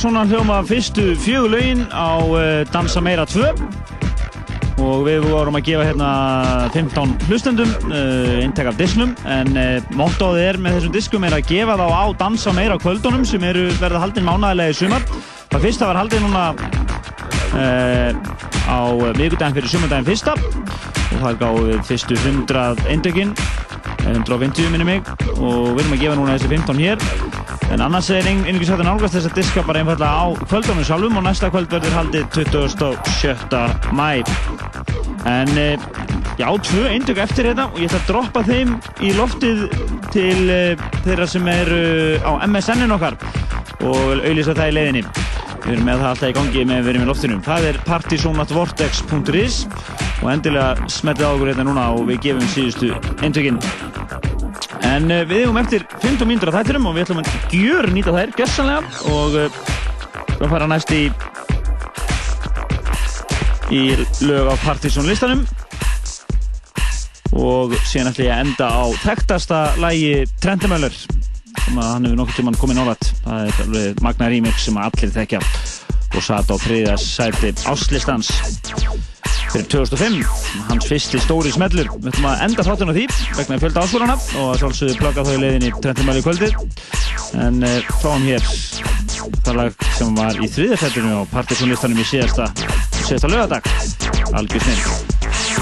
svona hljóma fyrstu fjögur lögin á uh, Dansa Meira 2 og við vorum að gefa hérna 15 hlustendum uh, eintek af disknum en uh, mottóðið er með þessum diskum er að gefa þá á Dansa Meira kvöldunum sem eru verða haldinn mánæðilega í sumar. Það fyrsta var haldinn núna uh, á vikudaginn fyrir sumardaginn fyrsta. Og það gáði við fyrstu 100 eindökinn 150 minni mig. Og við erum að gefa núna þessi 15 hér en annars er einhvers hægt að nálgast þess að diska bara einfallega á kvöldunum sjálfum og næsta kvöld verður haldið 27. mæ en eh, já, tvö eindök eftir þetta og ég ætla að droppa þeim í loftið til uh, þeirra sem eru á MSN-in okkar og auðvisa það í leiðinni. Við erum með það alltaf í gangi með erum í loftinum það er partysonatvortex.is og endilega smettið á okkur hérna núna og við gefum síðustu eintökinn En uh, við hefum eftir 15 mínútur af þættinum og við ætlum að gjör nýta þær, gessanlega og uh, við fara næst í í lög á Partiðsson listanum. Og síðan ætlum ég að enda á þekktasta lægi Trendemöller sem að hann hefur nokkur tíman komið nálat það er alveg Magna Remix sem allir þekkja. Og satt á þriðja sæti áslistans fyrir 2005 hans fyrsti stóri smellur. Við ætlum að enda þáttun á því vegna fjölda ásvörana og sjálfsögðu plaka þá í leiðinni 30 mæli kvöldið. En uh, fáum hér það lag sem var í þriðarsættinu á partysónlistanum í síðasta síðasta lögadag algjör snill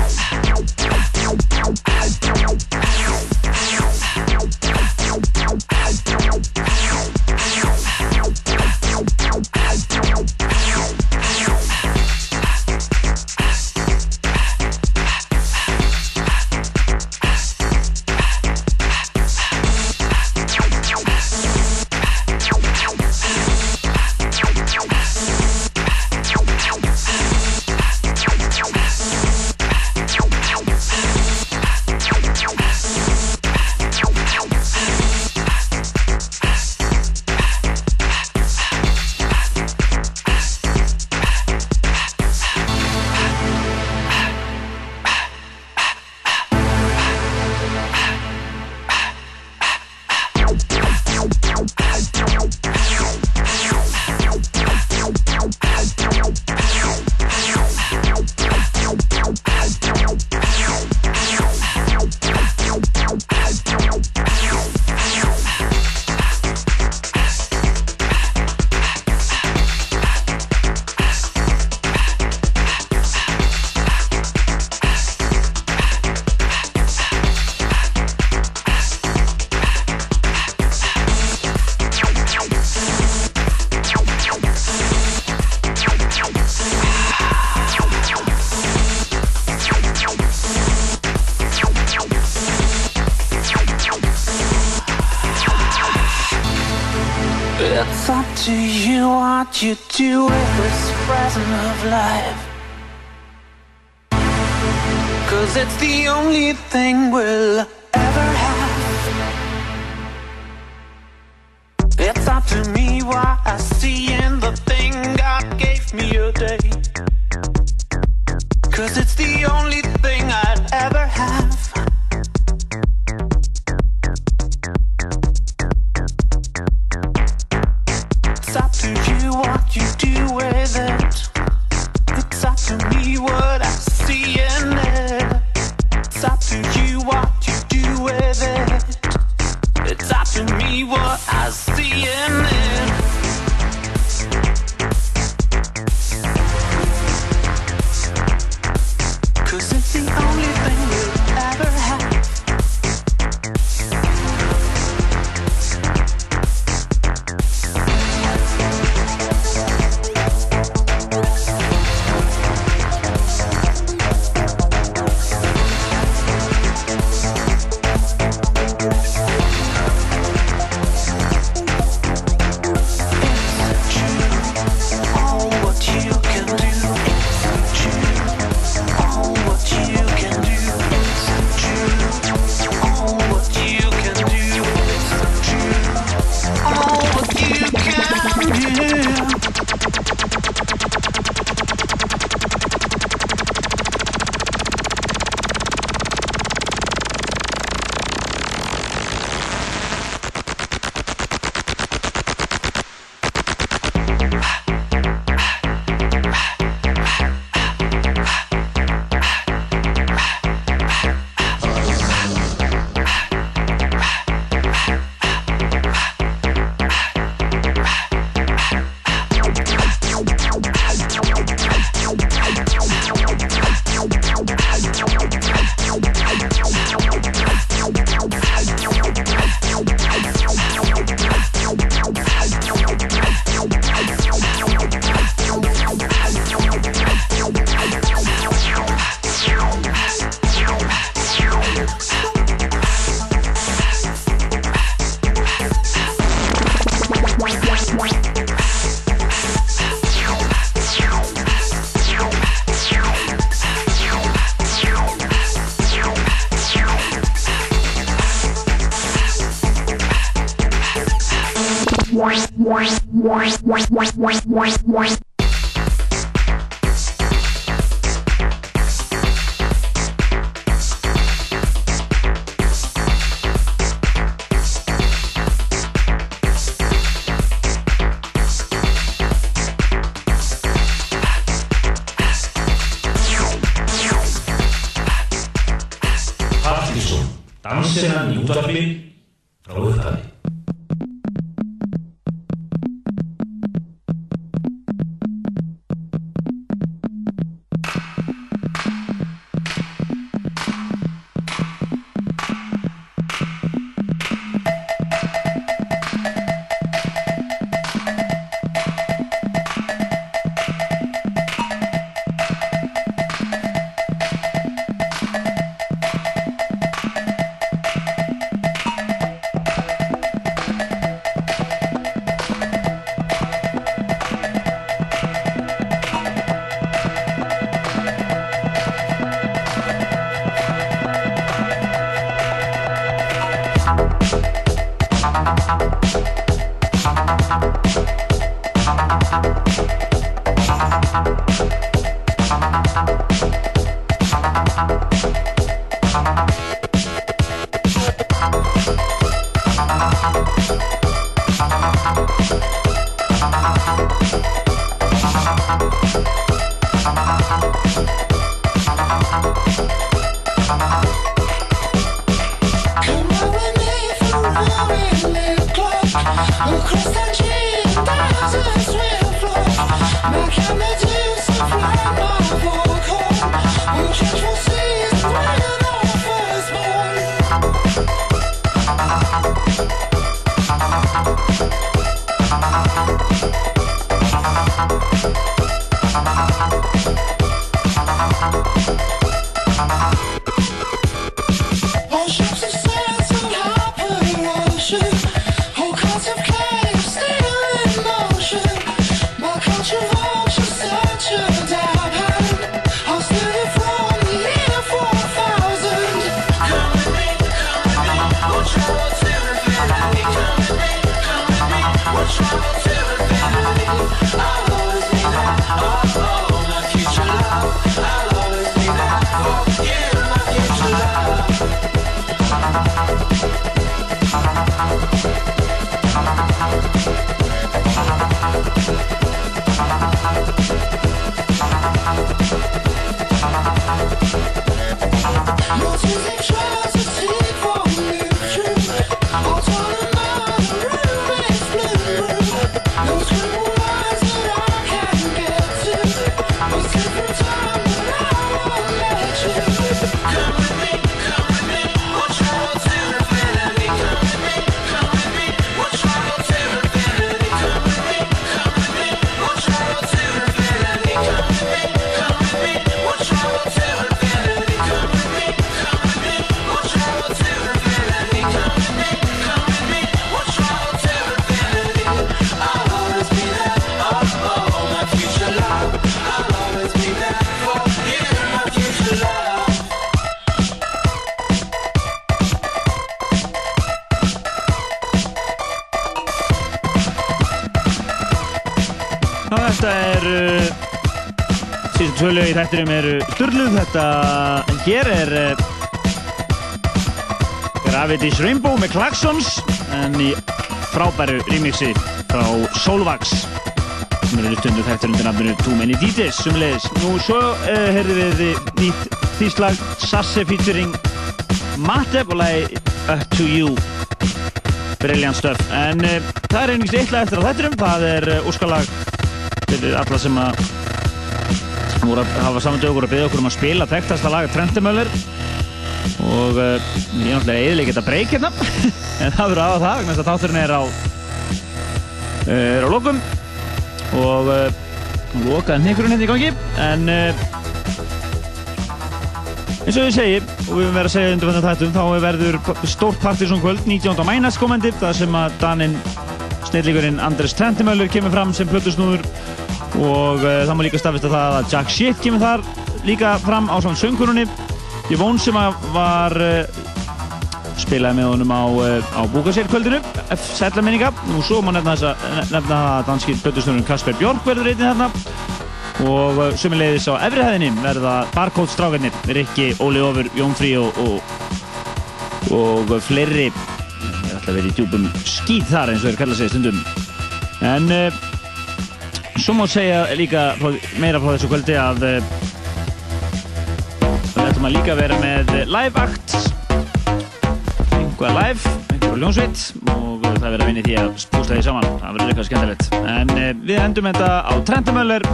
Wash, wash, wash, wash. Í þættinum eru sturluð þetta hér er uh, Gravity's Rainbow með Klaxons en í frábæru remixi frá Solvax sem eru stundu þættur undir nafninu Too Many Details sumleðis. Nú svo uh, heyrðum við nýtt þýslag Sasse featuring Mateb og lagi Up To You Brilliant stuff en uh, það er einhvers eitthvað eftir á þættinum það er uh, úrskalag fyrir alla sem að voru að hafa saman dögur að byggja okkur um að spila þekktasta lag Trentemöller og uh, ég er náttúrulega eðileg geta breyk hérna. En það verður aða það vegna þess að þátturinn er á uh, er á lokum. Og uh, lokaði hnikurinn hérna í gangi. En uh, eins og ég segi og við verið að segja undir þetta þættum þá verður stórt partysón kvöld 19. mænas komandi þar sem að Daninn snillíkurinn Andres Trentemöller kemur fram sem plötusnúður og uh, það má líka staðfesta það að Jack Shit kemur þar líka fram á saman söngurunni ég von sem að var uh, spilaði með honum á, uh, á búkasérkvöldinu sætla minninga. Og svo má nefna, þessa, nefna að danski plötusnúðurinn Kasper Björk verður einnig þarna. Og sömulegðis á efrihæðinni verða Barcode strákarnir Rikki, Óli Ofur, Jón Frí og, og, og fleiri. Ég ætla að vera í djúpum skýt þar eins og þeir kalla sig stundum. En svo má segja líka meira frá þessu kvöldi að uh, við ætlum að líka vera með live act einhvað live, einhverjum ljónsveit og það verður að vinni því að spústa því saman. Það verður eitthvað skemmtilegt. En uh, við endum þetta á Trentamöller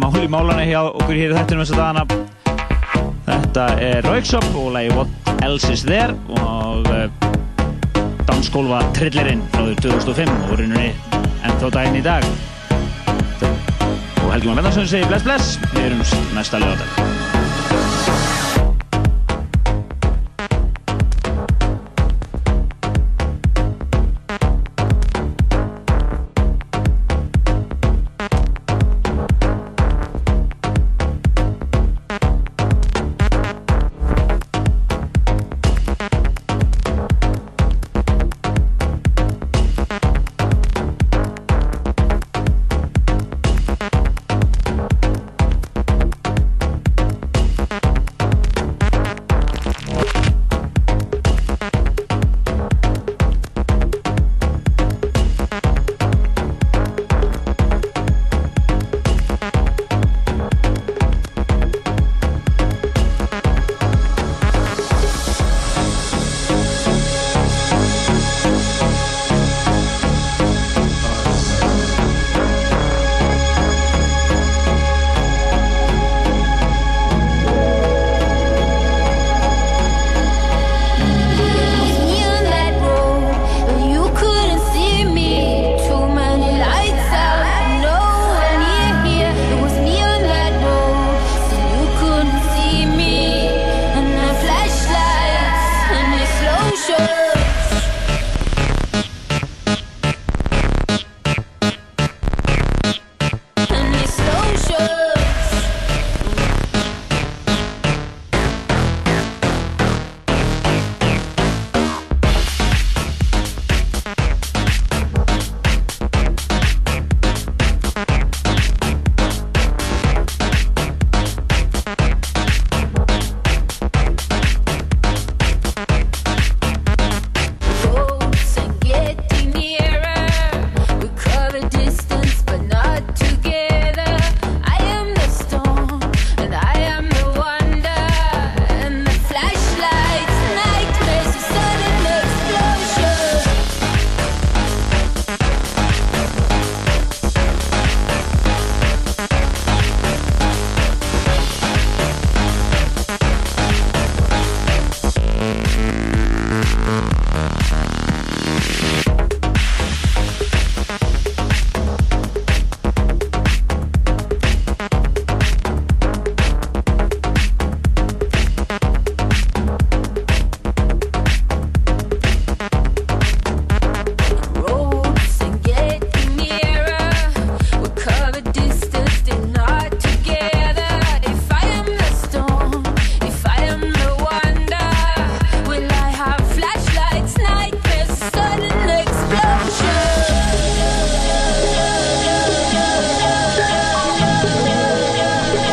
mál í málana hjá okkur hér í þættinum þess að dana þetta er Rauksop og lagi What Else Is There og uh, danskólfa Trillerinn frá því 2005 og rauninni ennþá daginn í dag og Helgi Már Vendarsson segir bless bless. Við erum næsta lögadag